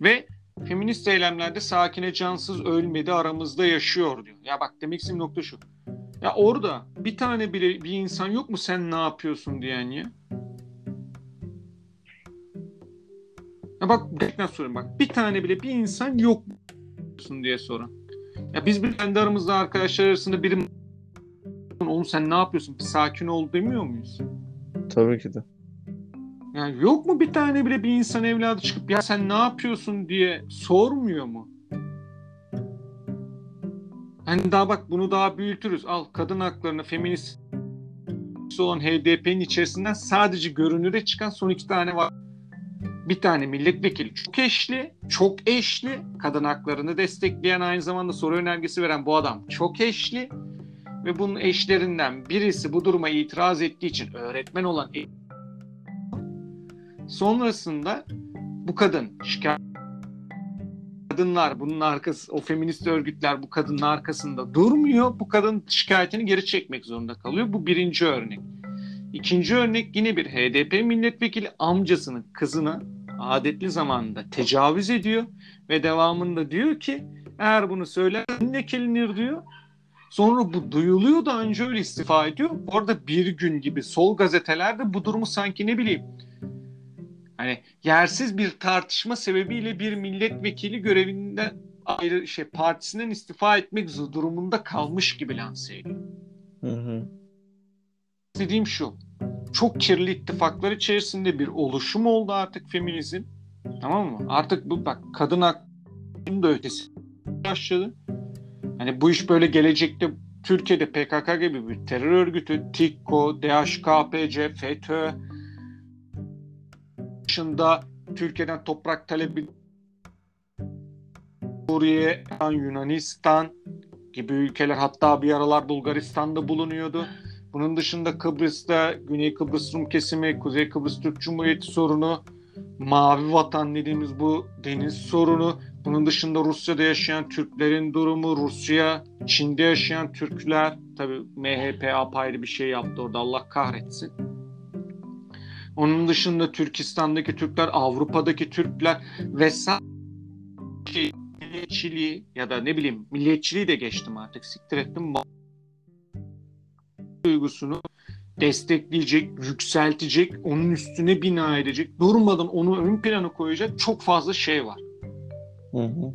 Ve feminist eylemlerde Sakine Cansız ölmedi aramızda yaşıyor diyor. Ya bak demek istediğim nokta şu. Ya orada bir tane bile bir insan yok mu sen ne yapıyorsun diyen ya? Ya bak gerçekten soruyorum bak bir tane bile bir insan yok mu diye soran. Ya biz bir kendi aramızda arkadaşlar arasında biri oğlum sen ne yapıyorsun bir sakin ol demiyor muyuz? Tabii ki de. Yani yok mu bir tane bile bir insan evladı çıkıp ya sen ne yapıyorsun diye sormuyor mu? Hani daha bak bunu daha büyütürüz. Al kadın haklarını feminist olan HDP'nin içerisinden sadece görünüre çıkan son iki tane var. Bir tane milletvekili çok eşli, çok eşli. Kadın haklarını destekleyen aynı zamanda soru önergesi veren bu adam çok eşli. Ve bunun eşlerinden birisi bu duruma itiraz ettiği için öğretmen olan Sonrasında bu kadın şikayet kadınlar bunun arkası o feminist örgütler bu kadının arkasında durmuyor. Bu kadın şikayetini geri çekmek zorunda kalıyor. Bu birinci örnek. İkinci örnek yine bir HDP milletvekili amcasının kızına adetli zamanda tecavüz ediyor ve devamında diyor ki eğer bunu söyler lekelenir diyor. Sonra bu duyuluyor da önce öyle istifa ediyor. Orada bir gün gibi sol gazetelerde bu durumu sanki ne bileyim hani yersiz bir tartışma sebebiyle bir milletvekili görevinden ayrı şey partisinden istifa etmek durumunda kalmış gibi lanse ediyor. Hı hı. Dediğim şu. Çok kirli ittifaklar içerisinde bir oluşum oldu artık feminizm. Tamam mı? Artık bu bak kadın hakkının da ötesi başladı. Hani bu iş böyle gelecekte Türkiye'de PKK gibi bir terör örgütü, TİKKO, DHKPC, FETÖ dışında Türkiye'den toprak talebi Suriye, Yunanistan gibi ülkeler hatta bir aralar Bulgaristan'da bulunuyordu. Bunun dışında Kıbrıs'ta Güney Kıbrıs Rum kesimi, Kuzey Kıbrıs Türk Cumhuriyeti sorunu, Mavi Vatan dediğimiz bu deniz sorunu, bunun dışında Rusya'da yaşayan Türklerin durumu, Rusya, Çin'de yaşayan Türkler, tabi MHP apayrı bir şey yaptı orada Allah kahretsin. Onun dışında Türkistan'daki Türkler, Avrupa'daki Türkler vesaire şey, milliyetçiliği ya da ne bileyim milliyetçiliği de geçtim artık siktir ettim duygusunu destekleyecek, yükseltecek, onun üstüne bina edecek, durmadan onu ön plana koyacak çok fazla şey var. Hı hı.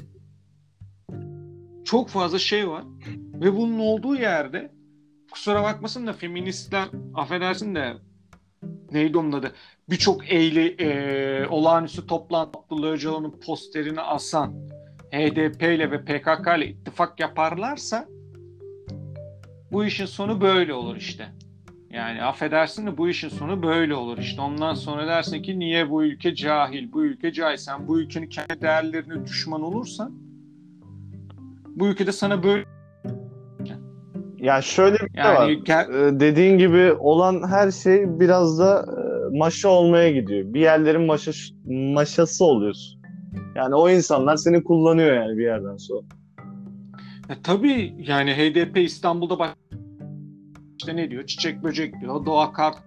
Çok fazla şey var. Ve bunun olduğu yerde kusura bakmasın da feministler affedersin de neydi onun adı? Birçok eğli e, olağanüstü toplantı Öcalan'ın posterini asan HDP ile ve PKK ile ittifak yaparlarsa bu işin sonu böyle olur işte. Yani affedersin de bu işin sonu böyle olur işte. Ondan sonra dersin ki niye bu ülke cahil, bu ülke cahil. Sen bu ülkenin kendi değerlerine düşman olursan bu ülkede sana böyle Ya şöyle bir şey yani var. gel- Ee, dediğin gibi olan her şey biraz da e, maşa olmaya gidiyor. Bir yerlerin maşa, maşası oluyorsun. Yani o insanlar seni kullanıyor yani bir yerden sonra. E, tabii yani HDP İstanbul'da bak işte ne diyor? Çiçek böcek diyor. Doğa kart.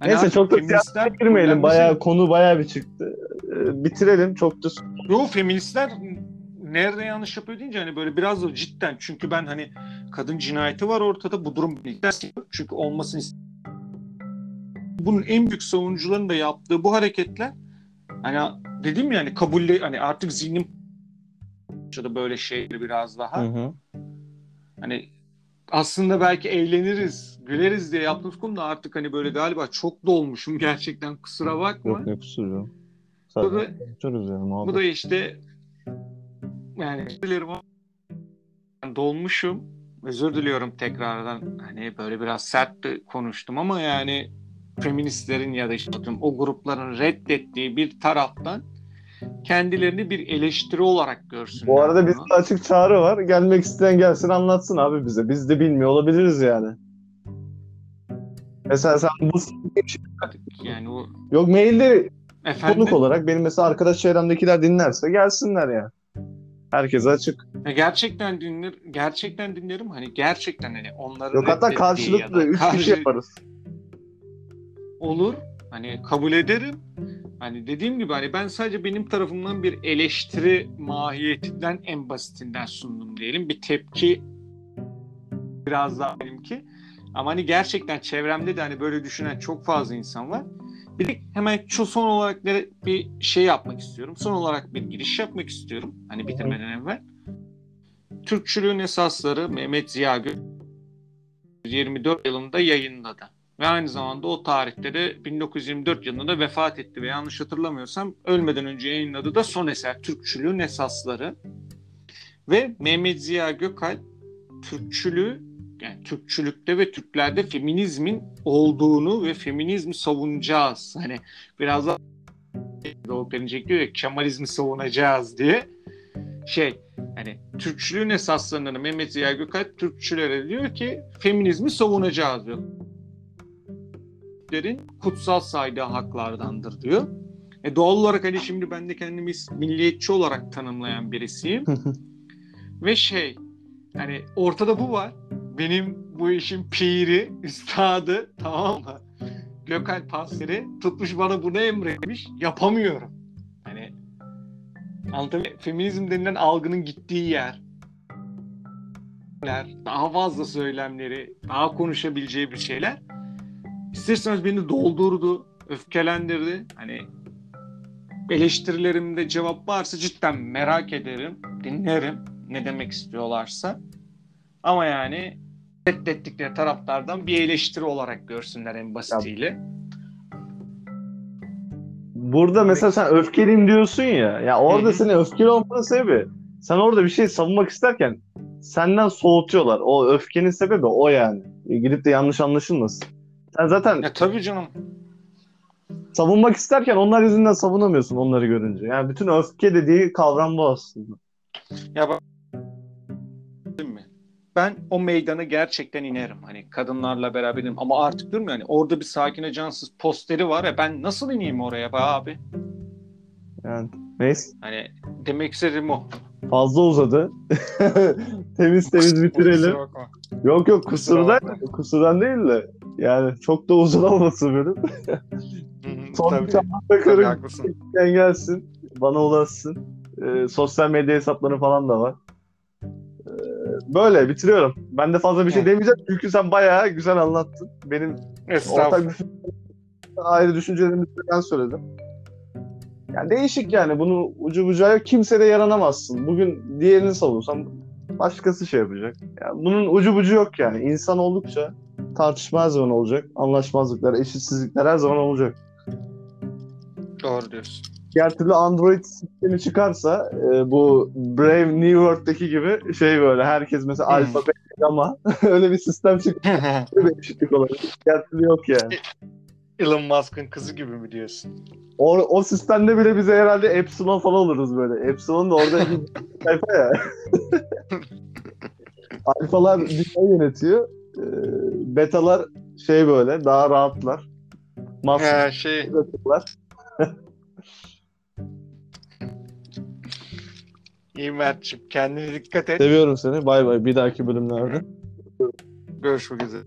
Hani Neyse çok da siyasete girmeyelim. Bayağı konu bayağı bir çıktı. Ee, bitirelim. Çok da Yo feministler nerede yanlış yapıyor deyince hani böyle biraz da cidden çünkü ben hani kadın cinayeti var ortada bu durum çünkü olmasını ist- bunun en büyük savunucuların da yaptığı bu hareketler hani dedim ya hani kabulle hani artık zihnim başladı böyle şeyleri biraz daha. Hı hı. Hani aslında belki eğleniriz, güleriz diye yaptığımız konu da artık hani böyle galiba çok dolmuşum gerçekten kusura bakma. Yok ne kusuru. Bu da- Bu da işte yani özür dilerim dolmuşum. Özür diliyorum tekrardan. Hani böyle biraz sert de konuştum ama yani feministlerin ya da işte o grupların reddettiği bir taraftan kendilerini bir eleştiri olarak görsünler. Bu arada bunu. bizde açık çağrı var. Gelmek isteyen gelsin anlatsın abi bize. Biz de bilmiyor olabiliriz yani. Mesela sen bu yani o yok mailde efendim konuk olarak benim mesela arkadaş çevremdekiler dinlerse gelsinler ya. Herkese açık. Ya gerçekten dinler gerçekten dinlerim hani gerçekten hani onların Yok hatta karşılıklı ya üç karşı- kişi yaparız. olur hani kabul ederim hani dediğim gibi hani ben sadece benim tarafımdan bir eleştiri mahiyetinden en basitinden sundum diyelim bir tepki biraz daha benimki ama hani gerçekten çevremde de hani böyle düşünen çok fazla insan var. Bir de hemen şu son olarak bir şey yapmak istiyorum. Son olarak bir giriş yapmak istiyorum. Hani bitirmeden evvel. Türkçülüğün esasları Mehmet Ziya Gök 24 yılında yayınladı. Ve aynı zamanda o tarihte de 1924 yılında vefat etti ve yanlış hatırlamıyorsam ölmeden önce yayınladığı da son eser Türkçülüğün esasları. Ve Mehmet Ziya Gökalp Türkçülüğü yani Türkçülükte ve Türklerde feminizmin olduğunu ve feminizmi savunacağız. Hani biraz da Doğu Perinçek diyor ya Kemalizmi savunacağız diye şey hani Türkçülüğün esaslarını Mehmet Ziya Gökalp Türkçülere diyor ki feminizmi savunacağız diyor. Türklerin kutsal saydığı haklardandır diyor. E doğal olarak hani şimdi ben de kendimi milliyetçi olarak tanımlayan birisiyim. Ve şey hani ortada bu var. Benim bu işin piri, üstadı tamam mı? Gökalp Panseri tutmuş bana bunu emretmiş. Yapamıyorum. Hani muyum? Feminizm denilen algının gittiği yer. Daha fazla söylemleri, daha konuşabileceği bir şeyler. İsterseniz beni doldurdu, öfkelendirdi. Hani eleştirilerimde cevap varsa cidden merak ederim, dinlerim ne demek istiyorlarsa. Ama yani reddettikleri taraftardan bir eleştiri olarak görsünler en basitiyle. Burada mesela sen öfkeliyim diyorsun ya. Ya orada senin öfkeli olmanın sebebi sen orada bir şey savunmak isterken senden soğutuyorlar. O öfkenin sebebi o yani. E, Gidip de yanlış anlaşılmasın. Sen zaten Ya tabii canım. savunmak isterken onlar yüzünden savunamıyorsun onları görünce. Yani bütün öfke dediği kavram bu aslında. Ya bak? Ben o meydana gerçekten inerim. Hani kadınlarla beraberim ama artık diyorum yani orada bir sakine cansız posteri var ya ben nasıl ineyim oraya be abi? Yani neyse Hani demek istediğim o. fazla uzadı. temiz temiz bitirelim. Yok yok kusurdan, kusurdan değil de yani çok da uzun olmasın benim. Son tabii, bir tabii gelsin. Bana ulaşsın. Ee, sosyal medya hesapları falan da var. Böyle bitiriyorum. Ben de fazla bir şey demeyeceğim çünkü sen bayağı güzel anlattın. Benim ortak ayrı düşüncelerimi ben söyledim. Yani değişik yani. Bunu ucu bucağı. Kimse de yaranamazsın. Bugün diğerini savunsan başkası şey yapacak. Yani bunun ucu bucu yok yani. İnsan oldukça tartışma her zaman olacak. Anlaşmazlıklar, eşitsizlikler her zaman olacak. Doğru diyorsun. Diğer türlü Android sistemi çıkarsa e, bu Brave New World'daki gibi şey böyle herkes mesela Hmm. alfabe ama öyle bir sistem çıktı bir eşitlik olabilir. Diğer türlü yok yani. Elon Musk'ın kızı gibi mi diyorsun? O, o sistemde bile bize herhalde Epsilon falan oluruz böyle. Epsilon da orada bir sayfa ya. Alfalar dünyayı yönetiyor. E, betalar şey böyle daha rahatlar. He şey. İyi Mert'ciğim kendine dikkat et. Seviyorum seni. Bay bay. Bir dahaki bölümlerde. Görüşmek üzere.